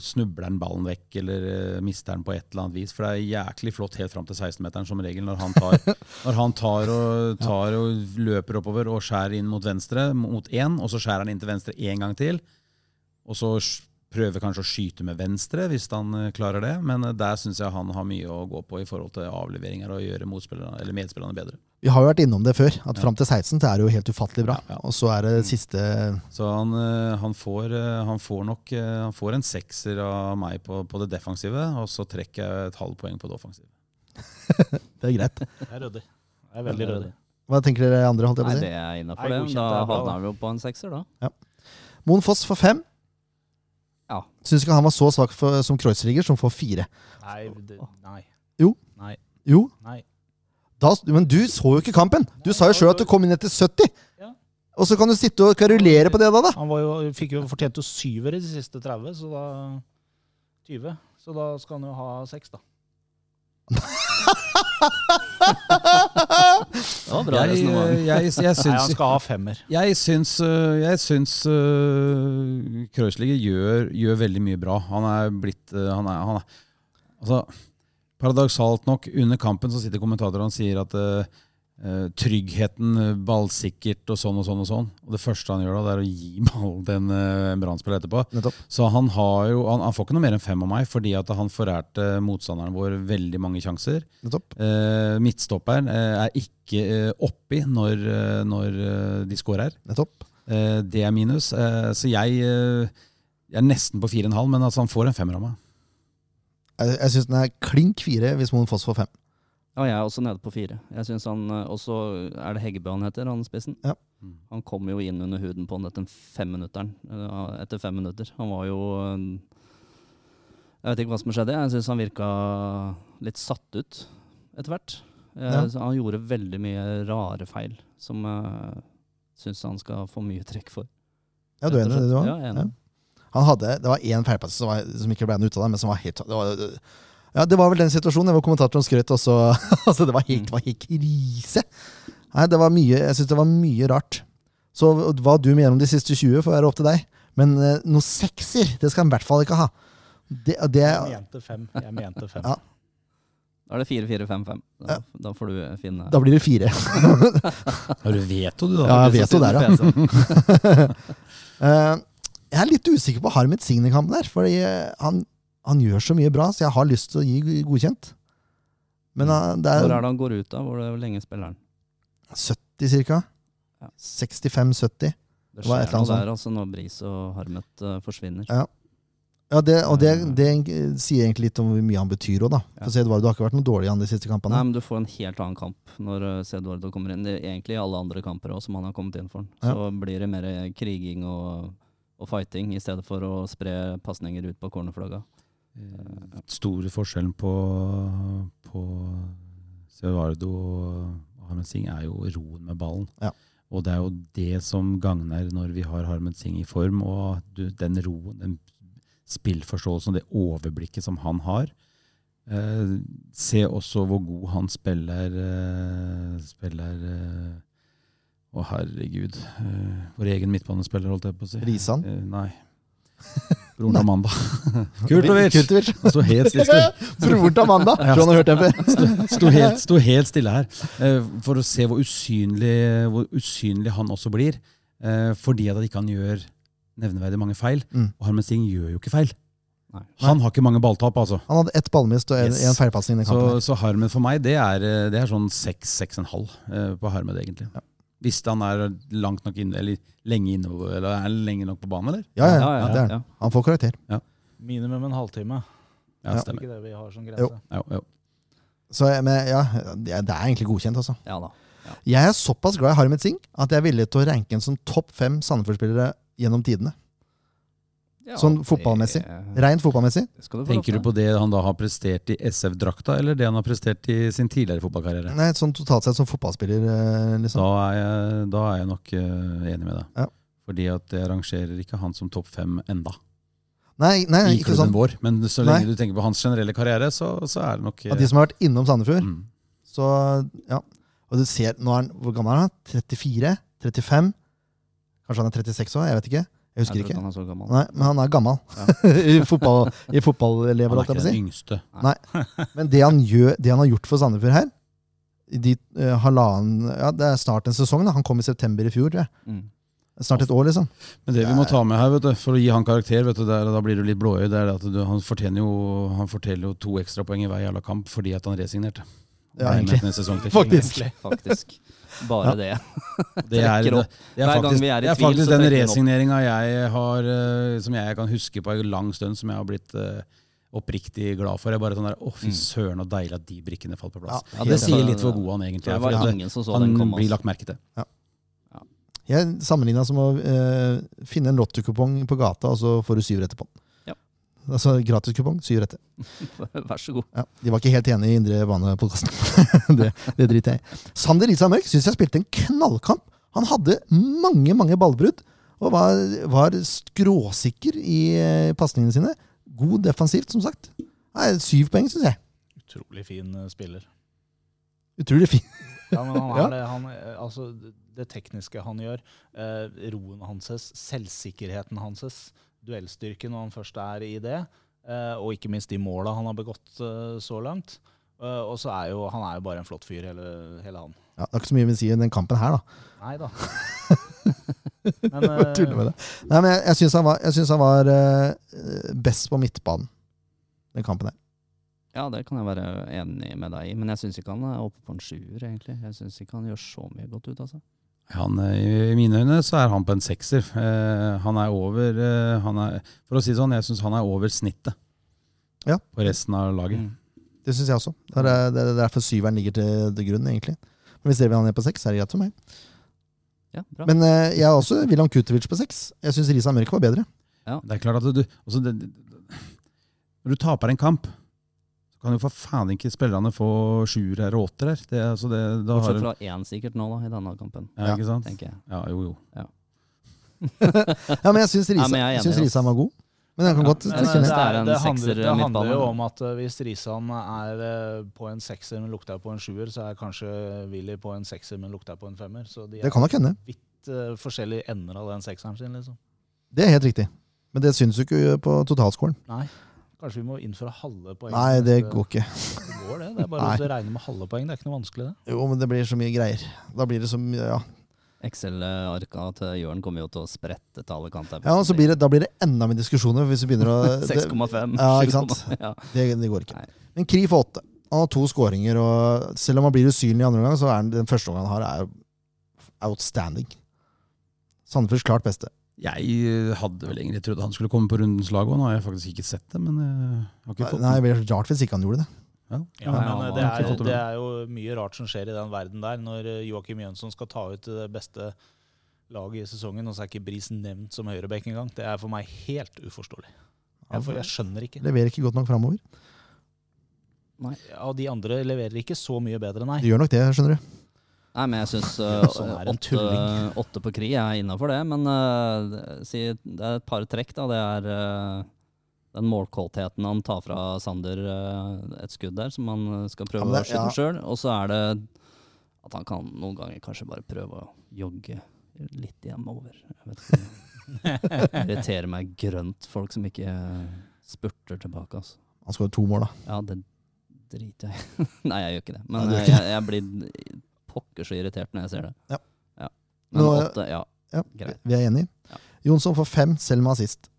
snubler han ballen vekk eller eh, mister den på et eller annet vis. For det er jæklig flott helt fram til 16-meteren som regel når han tar, når han tar, og, tar og løper oppover og skjærer inn mot venstre mot én, og så skjærer han inn til venstre én gang til. Og så prøver kanskje å skyte med venstre hvis han eh, klarer det, men eh, der syns jeg han har mye å gå på i forhold til avleveringer og gjøre medspillerne bedre. Vi har jo vært innom det før, at Ja. fram til 16 så er det jo helt ufattelig bra. Ja, ja. Og så er det siste Så han, eh, han, får, eh, han får nok eh, han får en sekser av meg på, på det defensive, og så trekker jeg et halvt poeng på det offensive. Det er greit. Det er ryddig. Det er veldig ryddig. Hva tenker dere andre? holdt jeg på Nei, å si? det er innafor, Nei, det. Da havna vi jo på en sekser, da. Moen Foss får fem. Ja. Syns ikke han var så svak for, som Kreuzriger, som får fire. Nei, det, nei. Jo. Nei. Jo, Nei. Da, men du så jo ikke kampen! Du sa jo sjøl at du kom inn etter 70! Ja. Og så kan du sitte og karulere på det da, da! Han var jo, fikk jo fortjent jo syver i de siste 30, så da 20. Så da skal han jo ha seks, da. Det var bra Jeg, resonnement. eh, jeg, jeg, Nei, han skal ha femmer. jeg syns, øh, jeg syns Kreuzliger gjør, gjør veldig mye bra. Han er blitt øh, han er, han er, altså, Paradoksalt nok, under kampen så sitter kommentatoren og sier at øh, tryggheten, øh, ballsikkert og sånn og sånn og sånn. Og det første han gjør da, det er å gi ballen til en uh, en Brann-spiller etterpå. Nettopp. Så han, har jo, han, han får ikke noe mer enn fem av meg, fordi at han forærte motstanderen vår veldig mange sjanser. Nettopp. Eh, midtstopperen uh, er ikke eh, oppi når, eh, når eh, de scorer. Nettopp. Eh, det er minus. Eh, så jeg, eh, jeg er nesten på 4,5, men altså han får en femmer av meg. Jeg, jeg syns den er klink fire hvis Moen Foss får fem. Ja, jeg er også nede på fire. Jeg synes han, også, er det Heggebø han heter, han spissen. Ja. Mm. Han kom jo inn under huden på han etter femminutteren. eh, Etter fem minutter. Han var jo eh, Jeg vet ikke hva som skjedde. Jeg syns han virka litt satt ut etter hvert. Ja. Han gjorde veldig mye rare feil som jeg syns han skal få mye trekk for. Ja, du er enig i det, du òg? Ja, jeg er enig. Han hadde, Det var én feilpass som, var- som ikke ble noe ut av det, men som var helt det var, Ja, det var vel den situasjonen. Det var kommentatoren skrøt, og så altså, Det var helt, var helt krise! Nei, det var mye, Jeg syns det var mye rart. Så hva du mener om de siste 20, får være opp til deg. Men eh, noe sekser, det skal han i hvert fall ikke ha. Det, det, Jeg mente fem. Jeg mente fem. Ja. Da er det fire, fire, fem, fem. Da, da får du finne da blir det fire. Har du veto, du, da? Ja, jeg vet der, ja. da. Eh, jeg er litt usikker på Harmet Signe-kampen der, fordi eh, han, han gjør så mye bra, så jeg har lyst til å gi godkjent. Men eh, det Hvor er er det han går ut av? Hvor hvor lenge spiller han? 70 ca. Ja. 65-70. Det Det skjer noe annet der altså når Bris og Harmet uh, forsvinner. Ja. Ja, det, og det, Eh. det sier egentlig litt om hvor mye han betyr òg, da. Ja. For Eduardo har ikke vært noe dårlig i de siste kampene. Nei, men Du får en helt annen kamp når uh, kommer inn. Det er egentlig i alle andre kamper òg som han har kommet inn for. Ja. Så blir det mer kriging og, og fighting, i stedet for å spre pasninger ut på cornerflagga. Den Store forskjellen på, på Eduardo og Harmen Singh er jo roen med ballen. Ja. Og det er jo det som gagner når vi har Harmen Singh i form, og du, den roen, den spillforståelsen og det overblikket som han har. Eh, se også hvor god han spiller eh, spiller eh, Å, herregud. Uh, vår egen midtbanespiller, holdt jeg på å si. Risan? Uh, nei. Broren til Amanda. Kurtovic! Kurtovic. Sto helt stille. Broren til Amanda! Tror han har hørt det før. Sto helt, sto helt stille her. Uh, For å se hvor usynlig, hvor usynlig han også blir. eh, Fordi at ikke han gjør nevneverdig mange feil. Mm. Og Harmen Sting gjør jo ikke feil. Nei. Han har ikke mange balltap, altså. Han hadde ett ballmist og en, Yes. feilpasning i Så, kampen. så Harmen for meg, det er, eh, det er sånn seks, seks og en halv eh, på Harmen, egentlig. Ja. Hvis han er langt nok inne, eller lenge inne, eller er han lenge nok på banen, eller? Ja, ja, Ja, ja, ja, det er han. ja. Han får karakter. Minimum en halvtime. Ja, Ja. Er ikke det vi har som Jo. Jo, Ja, ja. Så men, ja, det er egentlig godkjent, altså. Ja da. Jeg er såpass glad i Harmet Singh at jeg er villig til å ranke ham som topp fem Sandefjord-spillere gjennom tidene. Ja, Sånn fotballmessig. det Rent fotballmessig. du Tenker du på det han da har prestert i SF-drakta, eller det han har prestert i sin tidligere fotballkarriere? Nei, sånn totalt sett som fotballspiller, eh, liksom. Da er jeg, da er jeg nok eh, enig med deg. Ja. Fordi at jeg rangerer ikke han som topp fem enda, Nei, nei, i klubben sånn. vår. Men så Nei. lenge du tenker på hans generelle karriere, så, så er det nok Av de som har vært innom Sandefjord. mm. Så, ja. Og du ser, nå er han, Hvor gammel er han? 34? 35? Kanskje han er 36 òg? Jeg vet ikke. Jeg husker Jeg ikke. han er så gammel. Nei, Men han er gammel. I fotball, i fotballelever, Han er holdt jeg ikke på å si. den yngste. Men det han, gjør, det han har gjort for Sandefjord her i de uh, halvannen Ja, det er snart en sesong. da Han kom i september i fjor. tror jeg. Mm. Snart et år, liksom. Men det vi må ta med her, vet du, for å gi han karakter, vet du, det er, da blir du litt blåøyd, det er at du, han, fortjener jo, han forteller jo to ekstrapoeng i hver jævla kamp fordi at han resignerte. Ja, egentlig. Faktisk. Faktisk. Bare det. Det er, det, det er faktisk, vi er i det er faktisk den resigneringa jeg har, eh, som jeg kan huske på en lang stund, som jeg har blitt uh, oppriktig glad for. Jeg bare sånn der, Å, fy Mm. søren, og deilig at de brikkene falt på plass. Ja, det sier litt hvor god han egentlig Det er. var For ingen som så han blir altså. lagt merke til. Jeg sammenligna som å uh, finne en lottokupong på gata, og så får du syv etterpå. på den. Altså gratiskupong, syv retter. Vær så god. Ja, de var ikke helt enige i Indre Bane-podkasten. det, det driter jeg i. Sander Isa Mørk syns jeg spilte en knallkamp. Han hadde mange, mange ballbrudd. Og var, var skråsikker i eh, pasningene sine. God defensivt, som sagt. Nei, syv poeng, syns jeg. Utrolig fin eh, spiller. Utrolig fin. Ja, men han Ja. er det, han, eh, altså, det tekniske han gjør, eh, roen hans, selvsikkerheten hans, duellstyrken når han først er i det, eh, og ikke minst de måla han har begått eh, så langt. Eh, og så er jo han er jo bare en flott fyr, hele, hele han. Ja, det er ikke så mye vi sier i den kampen her, da. Nei da. men tuller med det. Nei, men jeg, jeg syns han var, synes han var best på midtbanen, den kampen her. Ja, det kan jeg være enig med deg i, men jeg syns ikke han er oppe på en sjuer, egentlig. Jeg syns ikke han gjør så mye godt ut, av altså. Han, eh, I mine øyne så er han på en sekser. Eh, han er over eh, han er, For å si det sånn, jeg syns han er over snittet Ja. på resten av laget. Mm. Det syns jeg også. Det er, det er derfor syveren ligger til, til grunn, egentlig. Men hvis dere vil ha ned på seks, er det greit for meg. Ja, bra. Men eh, jeg har også William Kutovic på seks. Jeg syns Risa Mørk var bedre. Det er klart at du også det, Når du taper en kamp, så kan jo for faen ikke spillerne få sjuere eller åttere. altså det, Bortsett fra én sikkert nå, da, i denne kampen, ja, ikke sant? tenker jeg. Ja, jo, jo. Ja, men jeg syns Risa, Ja, jeg er synes Risa altså. var god. Men jeg kan Ja, godt men ned. det er det handler, det handler jo om at eh, hvis Risan er eh, på en sekser, men lukter på en sjuer, så er kanskje Willy på en sekser, men lukter på en femmer. Så de Det er kan nok hende. vidt uh, forskjellige ender av den sekseren sin, liksom. Det er helt riktig. Men det syns jo ikke på totalscoren. Nei. Kanskje vi må innføre halve poeng. Nei, det går ikke. Det går, det. Det er bare Nei. å regne med halve poeng. Det er ikke noe vanskelig, det. Jo, men det blir så mye greier. Da blir det så mye Ja, Excel-arka til Jørn kommer jo til å sprette til alle kanter. ja så blir det, da blir det enda mer diskusjoner hvis vi begynner å 6,5. Ja, ikke sant? Ja. det, det går ikke. Nei. Men Kri får åtte. Han har to skåringer, og selv om han blir usynlig i andre omgang, så er han, den første omgangen han har, er outstanding. Sandefjords klart beste. Jeg eh, hadde vel egentlig trodd han skulle komme på rundens lag òg. Nå har jeg faktisk ikke sett det, men eh, jeg har ikke fått Nei, det blir rart hvis ikke han gjorde det. Ja. Ja, men eh, det, er, det er jo mye rart som skjer i den verden der, når eh, Joakim Jønsson skal ta ut det beste laget i sesongen, og så er ikke Bris nevnt som høyreback engang. Det er for meg helt uforståelig. Jeg, for, jeg skjønner ikke. Leverer ikke godt nok framover. Ja, de andre leverer ikke så mye bedre, nei. De gjør nok det, skjønner du. Nei, men jeg syns Sånn åtte, tulling. åtte på Kri er innafor det. Men uh, si, det er et par trekk, da. Det er uh, den målkvaliteten han tar fra Sander eh, et skudd der, som han eh, skal prøve Ja, det- å skyte ja. sjøl. Og så er det at han kan noen ganger kanskje bare prøve å jogge litt hjemover. Jeg vet ikke. Det irriterer meg grønt, folk som ikke spurter tilbake. Altså. Han skårer to mål, da. Ja, det driter jeg i. Nei, jeg gjør ikke det. Men Nei, eh, ikke jeg, jeg blir pokker så irritert når jeg ser det. Ja. Men Nå- åtte, ja. Ja, Greit. Vi er enige. Ja. Jonsson får fem, selv med assist.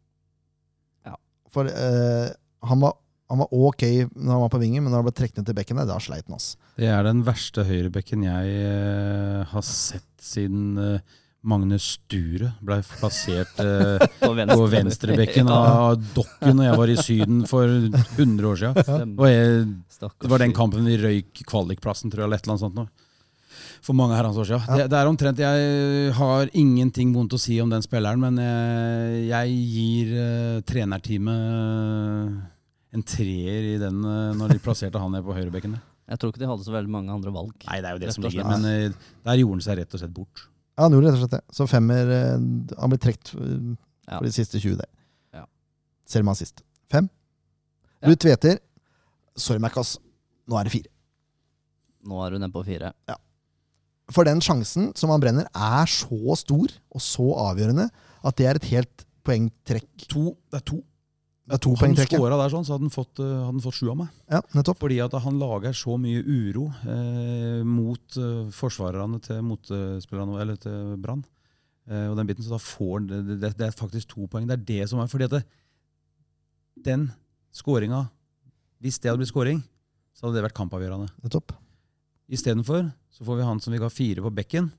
Ja. For uh, han, var, han var ok når han var på vingen, men når han ble trukket ned til bekken, da sleit han. oss. Det er den verste høyrebekken jeg uh, har sett siden uh, Magnus Sture ble plassert eh, På venstre, på venstrebekken av Dokken når jeg var i Syden for 100 år siden. Og jeg, det var den kampen vi røyk kvalikplassen, tror jeg, eller et eller annet sånt. Nå. For mange herrens år siden. Ja. Det, det er omtrent Jeg har ingenting vondt å si om den spilleren, men jeg, jeg gir uh, trenerteamet en treer i den uh, når de plasserte han ned på høyrebekken. Jeg tror ikke de hadde så veldig mange andre valg. Nei, det er jo det som ligger. Men uh, der gjorde han seg rett og slett bort. Ja, han gjorde rett og slett det. Så femmer eh, Han ble trukket eh, Ja. for de siste 20 der. Ja. Selv med sist. Fem. Ja. Du tveter. Sorry, Mac, ass. Nå er det fire. Nå er hun nede på fire. For den sjansen som han brenner, er så stor og så avgjørende at det er et helt poengtrekk. To, det er to. Det er to Han scora der, sånn, så hadde han fått, eh, hadde han fått sju av meg. Ja, nettopp. Fordi at han lager så mye uro eh, mot eh, forsvarerne til motspillerne, eller til Brann. Eh, og den biten, så da får han det, det, det er faktisk to poeng. Det er det som er fordi at det, den skåringa Hvis det hadde blitt skåring, så hadde det vært kampavgjørende. nettopp. Istedenfor så får vi han som vi ga fire på bekken,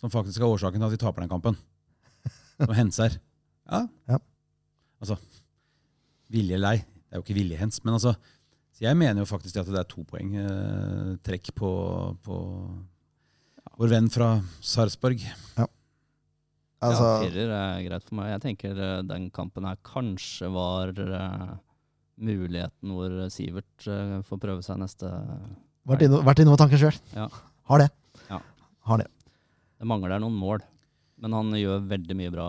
som faktisk er årsaken til at vi taper den kampen. Som Henser. Ja. Ja. Altså Vilje eller ei. Det er jo ikke viljehens. men altså så Jeg mener jo faktisk at det er to poeng eh, trekk på, på vår venn fra Sarpsborg. Altså, ja, firer er greit for meg. Jeg tenker eh, den kampen her kanskje var uh, muligheten hvor Sivert uh, får prøve seg neste vært inne, vært inne på tanken sjøl. Ja. Har det. Ja. Har det. Det mangler noen mål, men han gjør veldig mye bra.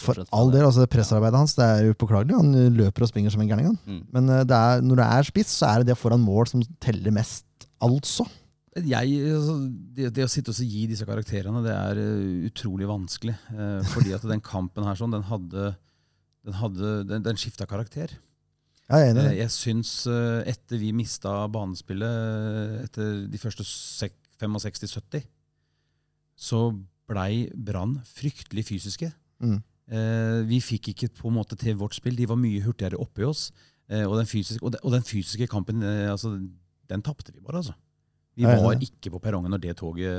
For all det. del, altså pressarbeidet hans det er upåklagelig. Han løper og springer som en gærning. Mm. Men eh, det er, når det er spiss, så er det det foran mål som teller mest. Altså. Jeg, altså, det, det å sitte og gi disse karakterene, det er eh, utrolig vanskelig. eh, fordi at den kampen her sånn, den hadde den, hadde, den, den skifta karakter. Ja, jeg er enig Eh. Jeg syns eh, etter vi mista banespillet eh, etter de første 65-70, så blei Brann fryktelig fysiske. Mm. Eh, vi fikk ikke på en måte til vårt spill. De var mye hurtigere oppi oss. Eh, og, den fysiske, og, den, og den fysiske kampen, altså, den tapte vi bare, altså. Vi var ikke på perrongen når det, toget,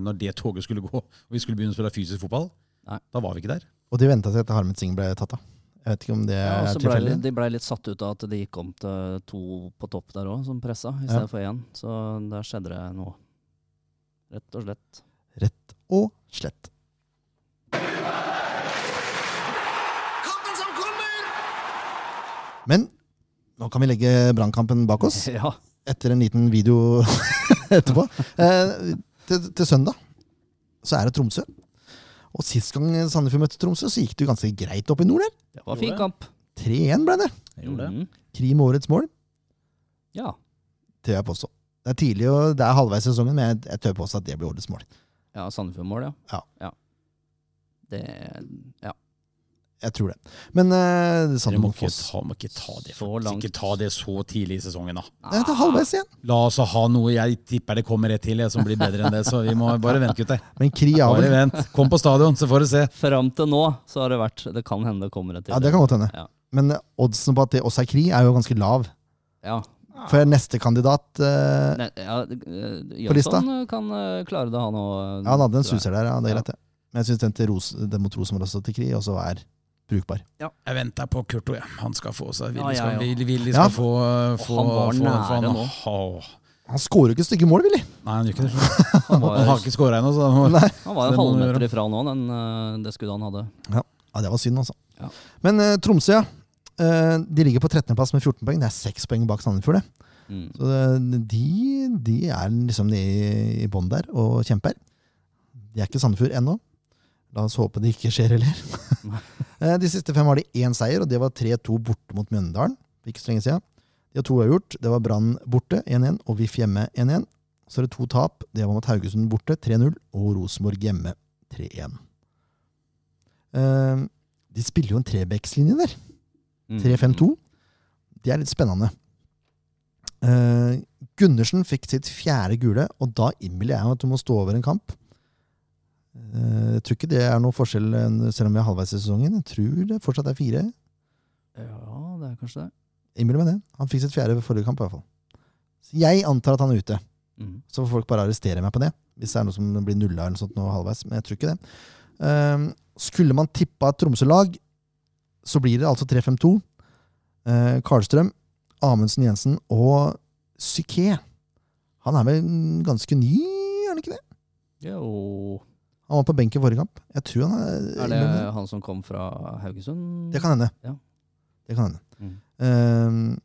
når det toget skulle gå, og vi skulle begynne å spille fysisk fotball. Nei. Da var vi ikke der. Og de venta til at Harmet Singh ble tatt av. Jeg vet ikke om det Ja, er tilfeldig. de ble litt satt ut av at det gikk om til to på topp der òg, som pressa, i Ja. stedet for én. Så der skjedde det noe. Rett og slett. Rett og slett. Men nå kan vi legge brannkampen bak oss, Ja. etter en liten video etterpå. Eh, til, til søndag så er det Tromsø. Og sist gang Sandefjord møtte Tromsø, så gikk det jo ganske greit opp i nord der. Det var fin kamp. 3-1 ble det. Jeg gjorde det. Mhm. Krim årets mål, Ja. tør jeg påstå. Det er tidlig, og det er halvveis i sesongen, men jeg, jeg tør påstå at det blir årets mål. ja Sandefjord-mål, ja. Ja. Det Ja. Jeg tror det. Men uh, Dere må ikke ta, må ikke ta det Så faktisk langt. Ikke ta det så tidlig i sesongen, da. Det er halvveis igjen. La oss ha noe. Jeg tipper det kommer et til jeg, som blir bedre enn det. Så vi må bare vente, gutter. Men Kri Bare vent. Kom på stadion, så får du se. Fram til nå så har det vært Det kan hende det kommer et til. Ja, det kan godt hende. Ja. Men eh, oddsen på at det også er Kri, er jo ganske lav. Ja. For neste kandidat uh, Ne, ja eh, På lista? Eh, kan eh, klare det, han òg. Ja, han hadde en suser der, ja. Det er Ja. greit, det. Men jeg syns den, den mot Rosenborg også til Kri også er brukbar. Ja. Jeg venter på Kurto. Ja. Han skal få seg. Willy Ja, skal, Willy, skal få, få han var få- nære han- nå. Han skårer jo ikke stygge mål, Willy. Nei, han gjør ikke det. han, var, Han har ikke skåra ennå, så han han var en halvmeter ifra nå, den, eh, det skuddet han hadde. Ja, det var synd, altså. Ja. Men uh, Tromsø, ja. Uh, de ligger på 13.-plass med 14 poeng. Det er 6 poeng bak Sandefjord. det. Mm. Så det, de, de er liksom i, i bånn der og kjemper. De er ikke Sandefjord ennå. La oss håpe det ikke skjer heller. Eh, de siste fem har de én seier, og det var 3-2 borte mot Mjøndalen. Ikke så lenge siden. De har to uavgjort. Det var Brann borte 1-1 og VIF hjemme 1-1. Så er det to tap. Det var mot Haugesund borte 3-0 og Rosenborg hjemme 3-1. Eh, de spiller jo en trebekslinje der. Mm. 3-5-2. Det er litt spennende. Eh, Gundersen fikk sitt fjerde gule, og da innbiller jeg meg at du må stå over en kamp. Eh, jeg tror ikke det er noe forskjell selv om vi er halvveis i sesongen. Jeg tror det fortsatt er fire. Ja, det er kanskje det. Innbill meg det. Han fikk sitt fjerde ved forrige kamp, i hvert fall. Så jeg antar at han er ute. Mm. Så får folk bare arrestere meg på det. Hvis det er noe som blir nulla eller sånt nå halvveis. Men jeg tror ikke det. Um, skulle man tippa et Tromsø-lag, så blir det altså 3-5-2. Uh, Karlstrøm, Amundsen Jensen og Psyké. Han er vel ganske ny, er han ikke det? Jo Han var på benken forrige kamp. Jeg tror han er, Er det han som kom fra Haugesund? Det kan hende. Ja. Det kan hende. Mm. Uh,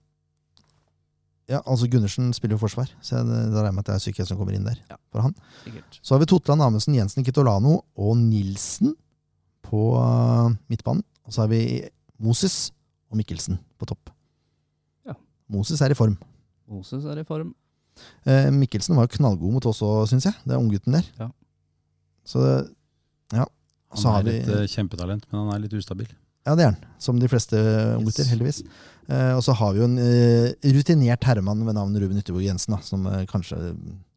ja, altså Gundersen spiller jo forsvar, så jeg, da regner jeg med at det er Psyké som kommer inn der Ja. for han. Sikkert. Så har vi Totland, Amundsen, Jensen, Kitolano og Nilsen på uh, midtbanen. Og så har vi Moses og Mikkelsen på topp. Ja. Moses er i form. Moses er i form. Uh, Mikkelsen var knallgod mot oss òg, syns jeg. Det er unggutten der. Ja. Så det- ja. Så Han har er vi litt eh, kjempetalent, men han er litt ustabil. Ja, det er han. Som de fleste unggutter, Yes. heldigvis. Eh, og så har vi jo en eh, rutinert herremann ved navn Ruben Yttervåg Jensen, da, som eh, kanskje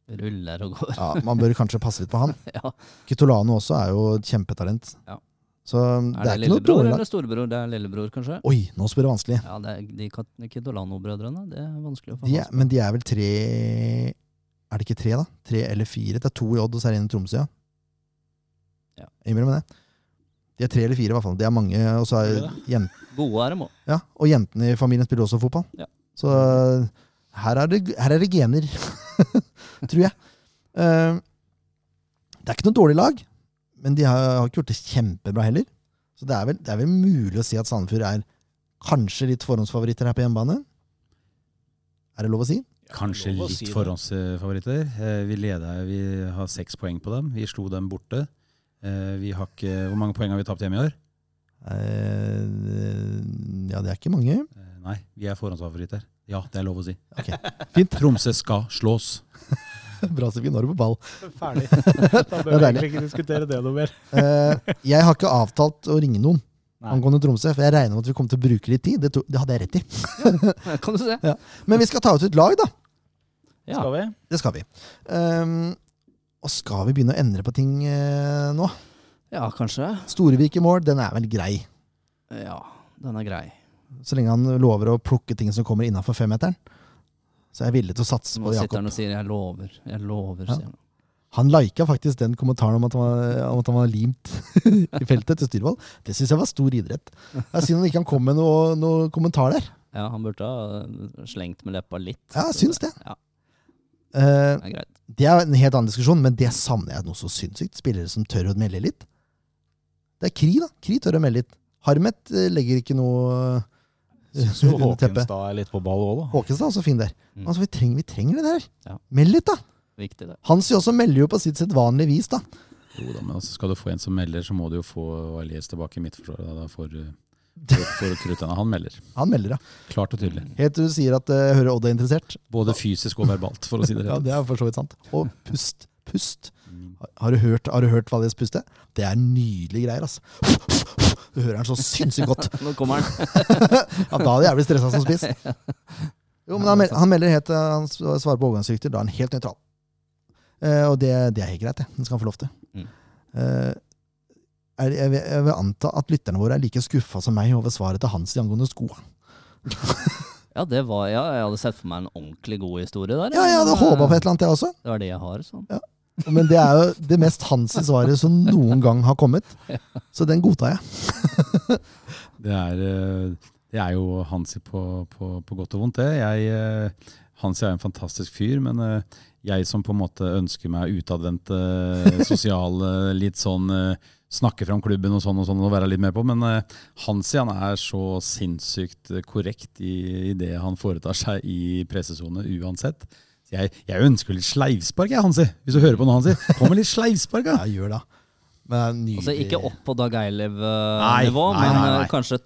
Ruller og går. ja, Man bør kanskje passe litt på han. Ja. Kitolano også er jo et kjempetalent. Ja. Så det Er er, det ikke noe dårlig eller storebror? Det er lillebror, kanskje? Oi, nå spør du vanskelig. Ja, det er De Kitolano-brødrene, Det er vanskelig å få De er, men de er vel tre Er det ikke tre, da? Tre eller fire? Det er to i Odd, og så er det en i Tromsø, ja. Ja. Jeg det. De er tre eller fire, i hvert fall. Det er mange. Og så er Er Gode er de òg. ja, og jentene i familien spiller også fotball. Ja. Så uh, her er det, her er det gener, tror jeg. Uh, det er ikke noe dårlig lag, men de har, har ikke gjort det kjempebra heller. Så det er, vel, det er vel mulig å si at Sandefjord er kanskje litt forhåndsfavoritter her på hjemmebane? Er det lov å si? Kanskje lov å litt si det. forhåndsfavoritter. Eh, Vi leder, vi har seks poeng på dem. Vi slo dem borte. Eh, Vi har ikke, hvor mange poeng har vi tapt hjemme i år? Eh, ja, det er ikke mange. Eh, Nei, vi er forhåndsfavoritter. Ja, det er lov å si. Ok, Fint. Tromsø skal slås. Bra, så Nå er du på ball. Ferdig. Da bør vi egentlig ikke diskutere det noe mer. Eh, jeg har ikke avtalt å ringe noen Nei. angående Tromsø, for jeg regner med at vi kommer til å bruke litt tid. Det, to, det hadde jeg rett i. Kan du se? Men vi skal ta ut et lag, da. Ja. Skal vi? Det skal vi. Ehm, og skal vi begynne å endre på ting eh, nå? ja, kanskje. Storevik i mål, den er vel grei. Ja, den er grei. Så lenge han lover å plukke ting som kommer innafor femmeteren. Så jeg er villig til å satse Nå på sitter han og sier 'jeg lover', jeg lover'. Ja. sier han. Han lika faktisk den kommentaren om at han var, om at han var limt i feltet til Styrvold. Det syns jeg var stor idrett. Det er synd han ikke kan komme med noen noe kommentar der. Ja, han burde ha slengt med leppa litt. Ja, jeg syns det. Ja, Eh, det er det er en helt annen diskusjon, men det savner jeg noe så sinnssykt. Spillere som tør å melde litt. Det er Kri, da. Kri tør å melde litt. Harmet eh, legger ikke noe eh, Syns jo under teppet. Håkenstad er litt på ball òg, da. Håkenstad er også fin der. Mm. Altså, vi, trenger, vi trenger det der. Ja. Meld litt, da. Viktig, det. Hansi også melder jo på sitt sedvanlige vis, da. Jo da, men altså, skal du få en som melder, så må du jo få Elias tilbake i midtforsvaret. Da, da får du for, for. Han melder. Han melder, ja. Klart og tydelig. Helt til du sier at uh, hører Odd er interessert. Både fysisk og verbalt, for å si det Ja, det er for så vidt sant. Og pust. Pust. Har du hørt, har du hørt Valjes puste? Det er nydelige greier, altså. Du hører han så sinnssykt godt. Nå kommer han. Ja, da hadde jeg blitt stressa som spiss. Jo, men han, mel- han melder helt, eh, han svarer på overgangsrykter, da er han helt nøytral. Uh, og det, det er helt greit, det. Den skal han få lov til. Mm. Eh, er, jeg, vil, jeg vil anta at lytterne våre er like skuffa som meg over svaret til Hans angående skoa. Ja, det var, ja, jeg hadde sett for meg en ordentlig god historie der. Ja, jeg hadde håpa på et eller annet, jeg også. Det var det jeg har. sånn. Men det er jo det mest Hansi svaret som noen gang har kommet. Så den godtar jeg. Det er, eh, det er jo Hansi på, på, på godt og vondt, det. Jeg eh, Hansi er en fantastisk fyr, men eh, jeg som på en måte ønsker meg utadvendt, sosiale, sosial, litt sånn snakke fram klubben og sånn og sånn og være litt med på. Men eh, Hansi han er så sinnssykt korrekt i, i det han foretar seg i pressesone uansett. Jeg, jeg ønsker litt sleivspark, jeg, Hansi. Hvis du hører på noe, Hansi. Kom med litt sleivspark, da! Ja, gjør det. Altså ikke opp på Dag Nei, Eilev-nivå, men nei, nei. eh, kanskje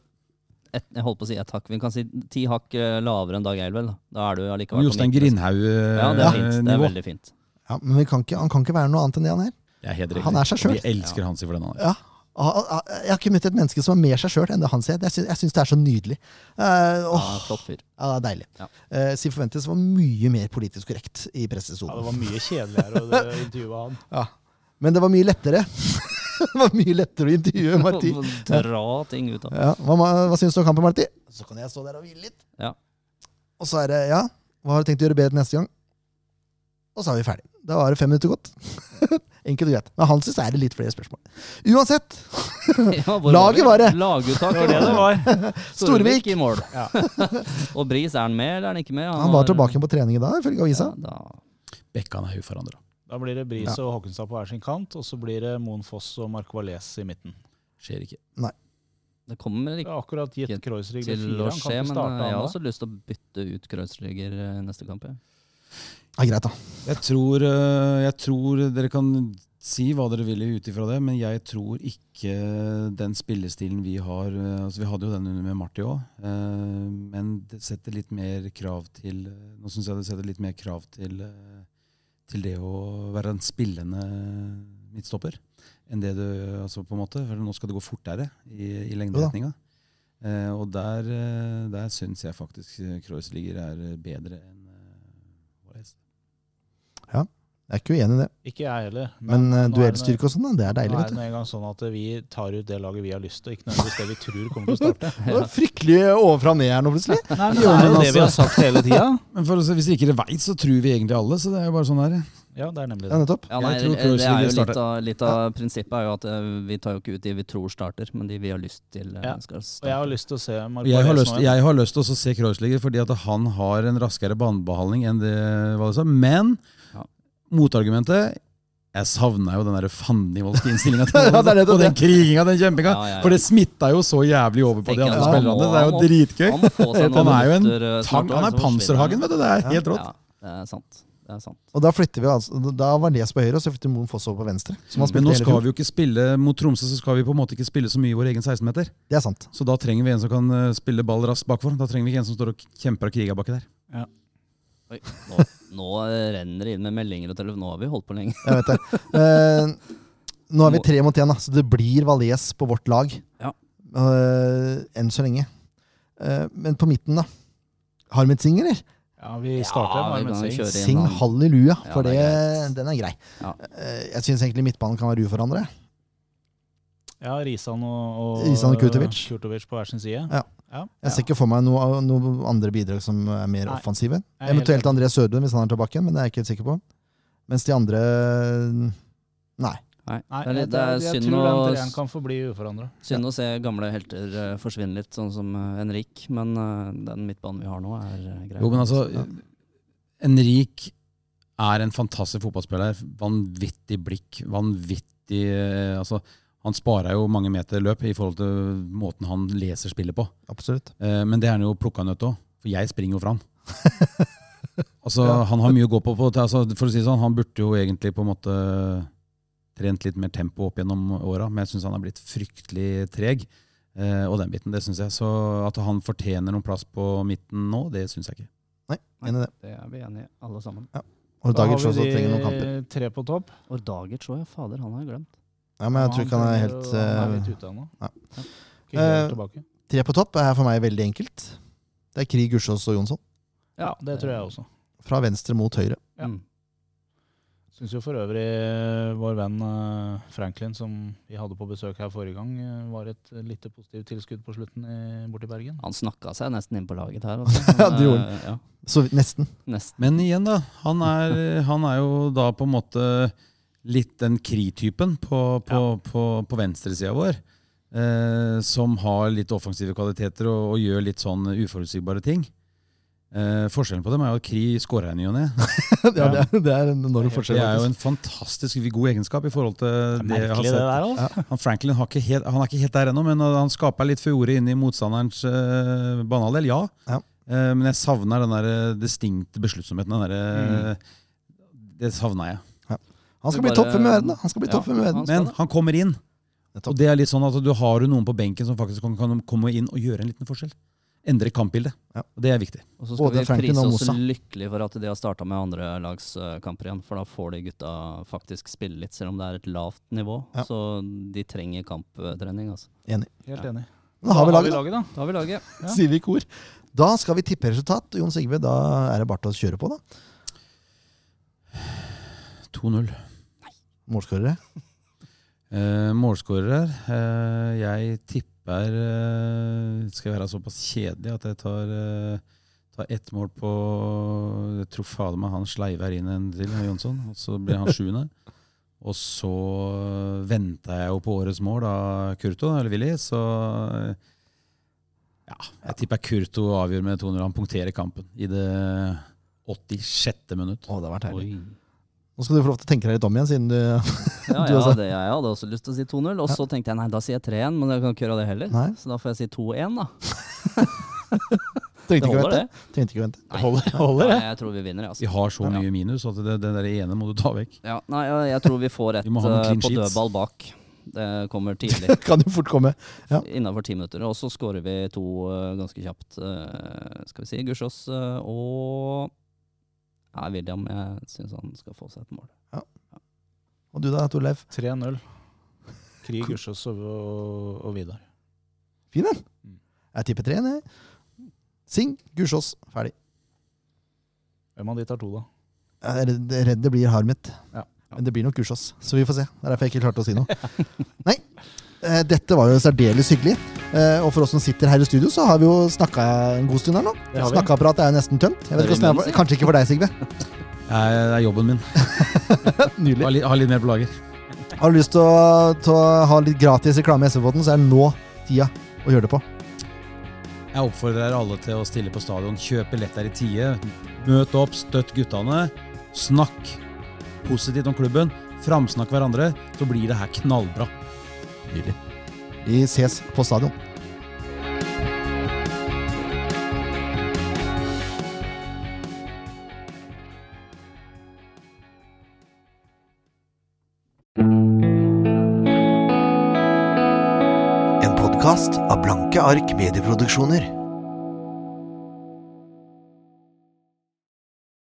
et, jeg holdt på å si et hakk. Vi kan si ti hakk eh, lavere enn Dag Eilev. Da. da er du allikevel Jostein Grindhaug-nivå. Ja, det er fint. Det er veldig fint. Ja, men vi kan ikke, han kan ikke være noe annet enn det han er. Det er helt riktig. Han er seg selv. Vi elsker Hansi for den han er. Ja. Ah, ah, Jeg har ikke møtt et menneske som er mer seg sjøl enn det han sier. Jeg syns, jeg syns det er så nydelig. Eh, Ja, flott fyr. ja, det er deilig. Ja. Uh, Siv Forventes var mye mer politisk korrekt i Ja, det var mye kjedeligere å intervjue han. Ja. Men det var mye lettere. det var mye lettere å intervjue Marti. Dra ting ut av Ja. Hva, hva syns du om kampen, Marti? Så kan jeg stå der og hvile litt. Ja. Og så er det ja, hva har du tenkt å gjøre bedre neste gang? Og så er vi ferdig. Da var det fem minutter gått. Enkelt og greit. Men han syns er det litt flere spørsmål. Uansett, Ja, Laget var det. Laguttak. Det var det det var. Storvik. i mål. Ja. og Bris, er han med, eller er han ikke med? han var tilbake på trening i dag, ifølge avisa. Ja, da. Bekkan er uforandra. Da blir det Bris og Håkenstad på hver sin kant, og så blir det Moen Foss og Marco Valles i midten. Skjer ikke. Nei. Det kommer ikke det akkurat gitt til å skje, men eh, jeg har også lyst til å bytte ut Kreuzliger eh, neste kamp. Ja. Ja, greit, da. Jeg tror, eh, jeg tror dere kan si hva dere vil ut ifra det, men jeg tror ikke den spillestilen vi har eh, altså Vi hadde jo den under med Marti òg, men det setter litt mer krav til Nå syns jeg det setter litt mer krav til, eh, til det å være en spillende midtstopper enn det du altså på en måte, for Nå skal det gå fortere i, i lengderetninga. Eh, og der, eh, der syns jeg faktisk Kreuzliger er bedre enn eh, Valles. Jeg er ikke uenig i det. Ikke jeg heller. Men er det- duellstyrke og sånn, det er deilig, Nå er vet det en gang sånn at vi tar ut det laget vi har lyst til, ikke nødvendigvis det vi tror kommer til å starte. Det var fryktelig ovenfra og ned her nå, plutselig. Nei, men Det er jo det vi har altså- sagt hele tida. Men for hvis dere ikke veit, så tror vi egentlig alle. Så det er jo bare sånn her. Ja, det er nemlig Ja, det. nettopp. Ja, nei, Jeg tror det, det er jo litt av, litt av prinsippet er jo at eh, vi tar jo ikke ut de vi tror starter, men de vi har lyst til eh, Ja. skal Og jeg har lyst til å se Marco Jeg har lyst, jeg har lyst til å se Kreuzliger fordi at han har en raskere banebehandling enn det Valles har. Men Ja. Motargumentet Jeg savna jo den der fandenivoldske innstillinga til Ja, og den kriginga, den kjempinga. Ja, ja, ja. For det smitta jo så jævlig over på de andre spillerne. Det er jo dritgøy. Han er jo en eh, Tang, han er Panserhagen, vet du. Det er helt rått. Ja, det er sant. Det er sant. Og da flytter vi altså Da var Nes på høyre, og så flytter Moen Foss over på venstre. Men nå skal vi jo ikke spille mot Tromsø, så skal vi på en måte ikke spille så mye i vår egen 16-meter. Det er sant. Så da trenger vi en som kan eh, spille ball raskt bakfor. Da trenger vi ikke en som står og kjemper og kriger baki der. Ja. Oi, nå, nå renner det inn med meldinger og telefon. Nå har vi holdt på lenge. Jeg vet det. Eh, nå er vi tre mot én, så det blir Valais på vårt lag. Ja. Eh, enn så lenge. Eh, men på midten, da. Harmet Singh, eller? Ja, vi starter Ja, med Harmet Singh. Sing halleluja, Ja, for det det er den er grei. Ja. Eh, jeg syns egentlig midtbanen kan være uforandret. Ja, Risan og, og Risan og Kurtovic. Kurtovic på hver sin side. Ja. Ja. Jeg ser ikke for meg noen noe andre bidrag som er mer Nei. offensive. Jeg er Eventuelt enig. André Sødlund hvis han er tilbake, men det er jeg ikke helt sikker på. Mens de andre Nei. Nei, Nei, det er, jeg, litt- det er jeg, synd, tror den treeren kan forbli uforandra. synd å se gamle helter eh, forsvinne litt, sånn som uh, Henrik. Men eh, den midtbanen vi har nå, er grei. Jo, men altså, Ja. Henrik er en fantastisk fotballspiller. Vanvittig blikk. Vanvittig eh, altså, Han sparer jo mange meter løp i forhold til måten han leser spillet på. Absolutt. Eh, men det er han jo plukka nødt til òg, for jeg springer jo fra han. altså, Han har mye å gå på. på altså, for å si sånn, Han burde jo egentlig på en måte trent litt mer tempo opp gjennom åra, men jeg syns han er blitt fryktelig treg. Eh, og den biten, det syns jeg. Så at han fortjener noen plass på midten nå, det syns jeg ikke. Nei, enig i det. Det er vi enige i, alle sammen. Og Da har vi de trenger noen kamper. tre på topp. Og Dagic så, ja. Fader, han har jeg glemt. Ja, men jeg tror ikke han er helt Han er eh, litt ute ennå. ja. Eh. Tre på topp er for meg veldig enkelt. Det er Krig, Gussiås og Jonsson. Ja, det tror jeg også. Fra venstre mot høyre. Ja. Mm. Syns jo for øvrig eh, vår venn eh, Franklin, som vi hadde på besøk her forrige gang, eh, var et lite positivt tilskudd på slutten i, borti Bergen. Han snakka seg nesten inn på laget her. Altså. Ja, det gjorde han. Ja, Så nesten. nesten. Men igjen, da. Han er, han er jo da på en måte litt den Kri-typen på, på, på, på venstresida vår. Eh, som har litt offensive kvaliteter og, og gjør litt sånn uforutsigbare ting. Eh, forskjellen på dem er jo at Kri skårer i ny og ne. ja, det, er, det er en enorm forskjell. Det er jo en fantastisk god egenskap i forhold til Det er det jeg har sett. der, altså. Han Franklin har ikke helt, han er ikke helt der ennå, men han skaper litt furore inn i motstanderens uh, banehalvdel, ja. Ja. Eh, men jeg savner den der eh, distinkte besluttsomheten. Den der, mm. Det savner jeg. Han skal bli bare- topp fem i verden. Han skal bli Ja, topp fem i verden. han Men han kommer inn. Og det er litt sånn at du har jo noen på benken som faktisk kan, kan komme inn og gjøre en liten forskjell. Endre kampbildet. Ja. Og det er viktig. Og så skal Både vi Franklin prise oss lykkelige for at de har starta med andre lagskamper igjen. For da får de gutta faktisk spille litt, selv om det er et lavt nivå. Ja. Så de trenger kamptrening. Altså. Enig. Helt enig. Da har vi laget, da. da. Da har vi laget. Ja. Sier vi i kor. Da skal vi tippe resultat. Jon Sigve, da er det bare til å kjøre på, da. 2-0. Målskårere. Eh, målskårere. Eh, jeg tipper eh, Skal jeg være såpass kjedelig at jeg tar, eh, tar ett mål på Jeg tror fader meg han sleiver inn en til, Jonsson. Og så blir han sjuende. Og så venta jeg jo på årets mål av Kurto, eller Willy, så eh, Ja, jeg tipper Kurto avgjør med 2-0. Han punkterer kampen i det 86. minutt. Å, det har vært herlig. Oi. Nå skal du få lov til å tenke deg litt om igjen, siden du Ja, Du ja også? det, jeg hadde også lyst til å si 2-0. Og så tenkte jeg nei, da sier jeg 3-1, men jeg kan ikke gjøre det heller. Nei. Så da får jeg si 2-1, da. trengte Det ikke å holder, vente. det. Trengte ikke å vente. Nei. Holder, holder det? Nei, jeg tror vi vinner, altså. Vi har så mye minus at det, det der ene må du ta vekk. Ja, nei, jeg, tror vi får et Vi eh, på dødball bak. Det kommer tidlig. Det kan jo fort komme. Ja. Innafor ti minutter. Og så skårer vi to eh, ganske kjapt. eh, skal vi si Gussiås og Nei, William. Jeg syns han skal få seg et mål. Og du da, Torleif? 3-0. Krig, Gussiås og, og, og Vidar. Fin en. Mm. Jeg tipper 3, jeg. Sing, Gussiås, ferdig. Hvem av de tar to, da? Jeg er redd- det blir Harmet. Ja. Men det blir nok Gussiås, så vi får se. Det er derfor jeg ikke klarte å si noe. Nei, dette var jo særdeles hyggelig. Eh, Og for oss som sitter her i studio, så har vi jo snakka en god stund her nå. Snakkeapparatet er jo nesten tømt. Jeg vet ikke ja. Kanskje ikke for deg, Sigve. Det er jobben min. Nylig. Har litt, har litt mer på lager. Har du lyst til å, til å ha litt gratis reklame i SV-båten, så er det nå tida å gjøre det på. Jeg oppfordrer alle til å stille på stadion. Kjøp billetter i tide. Møt opp, støtt guttene. Snakk positivt om klubben. Framsnakk hverandre. Så blir det her knallbra. Nydelig. Vi ses på stadion. En podkast av Blanke ark medieproduksjoner.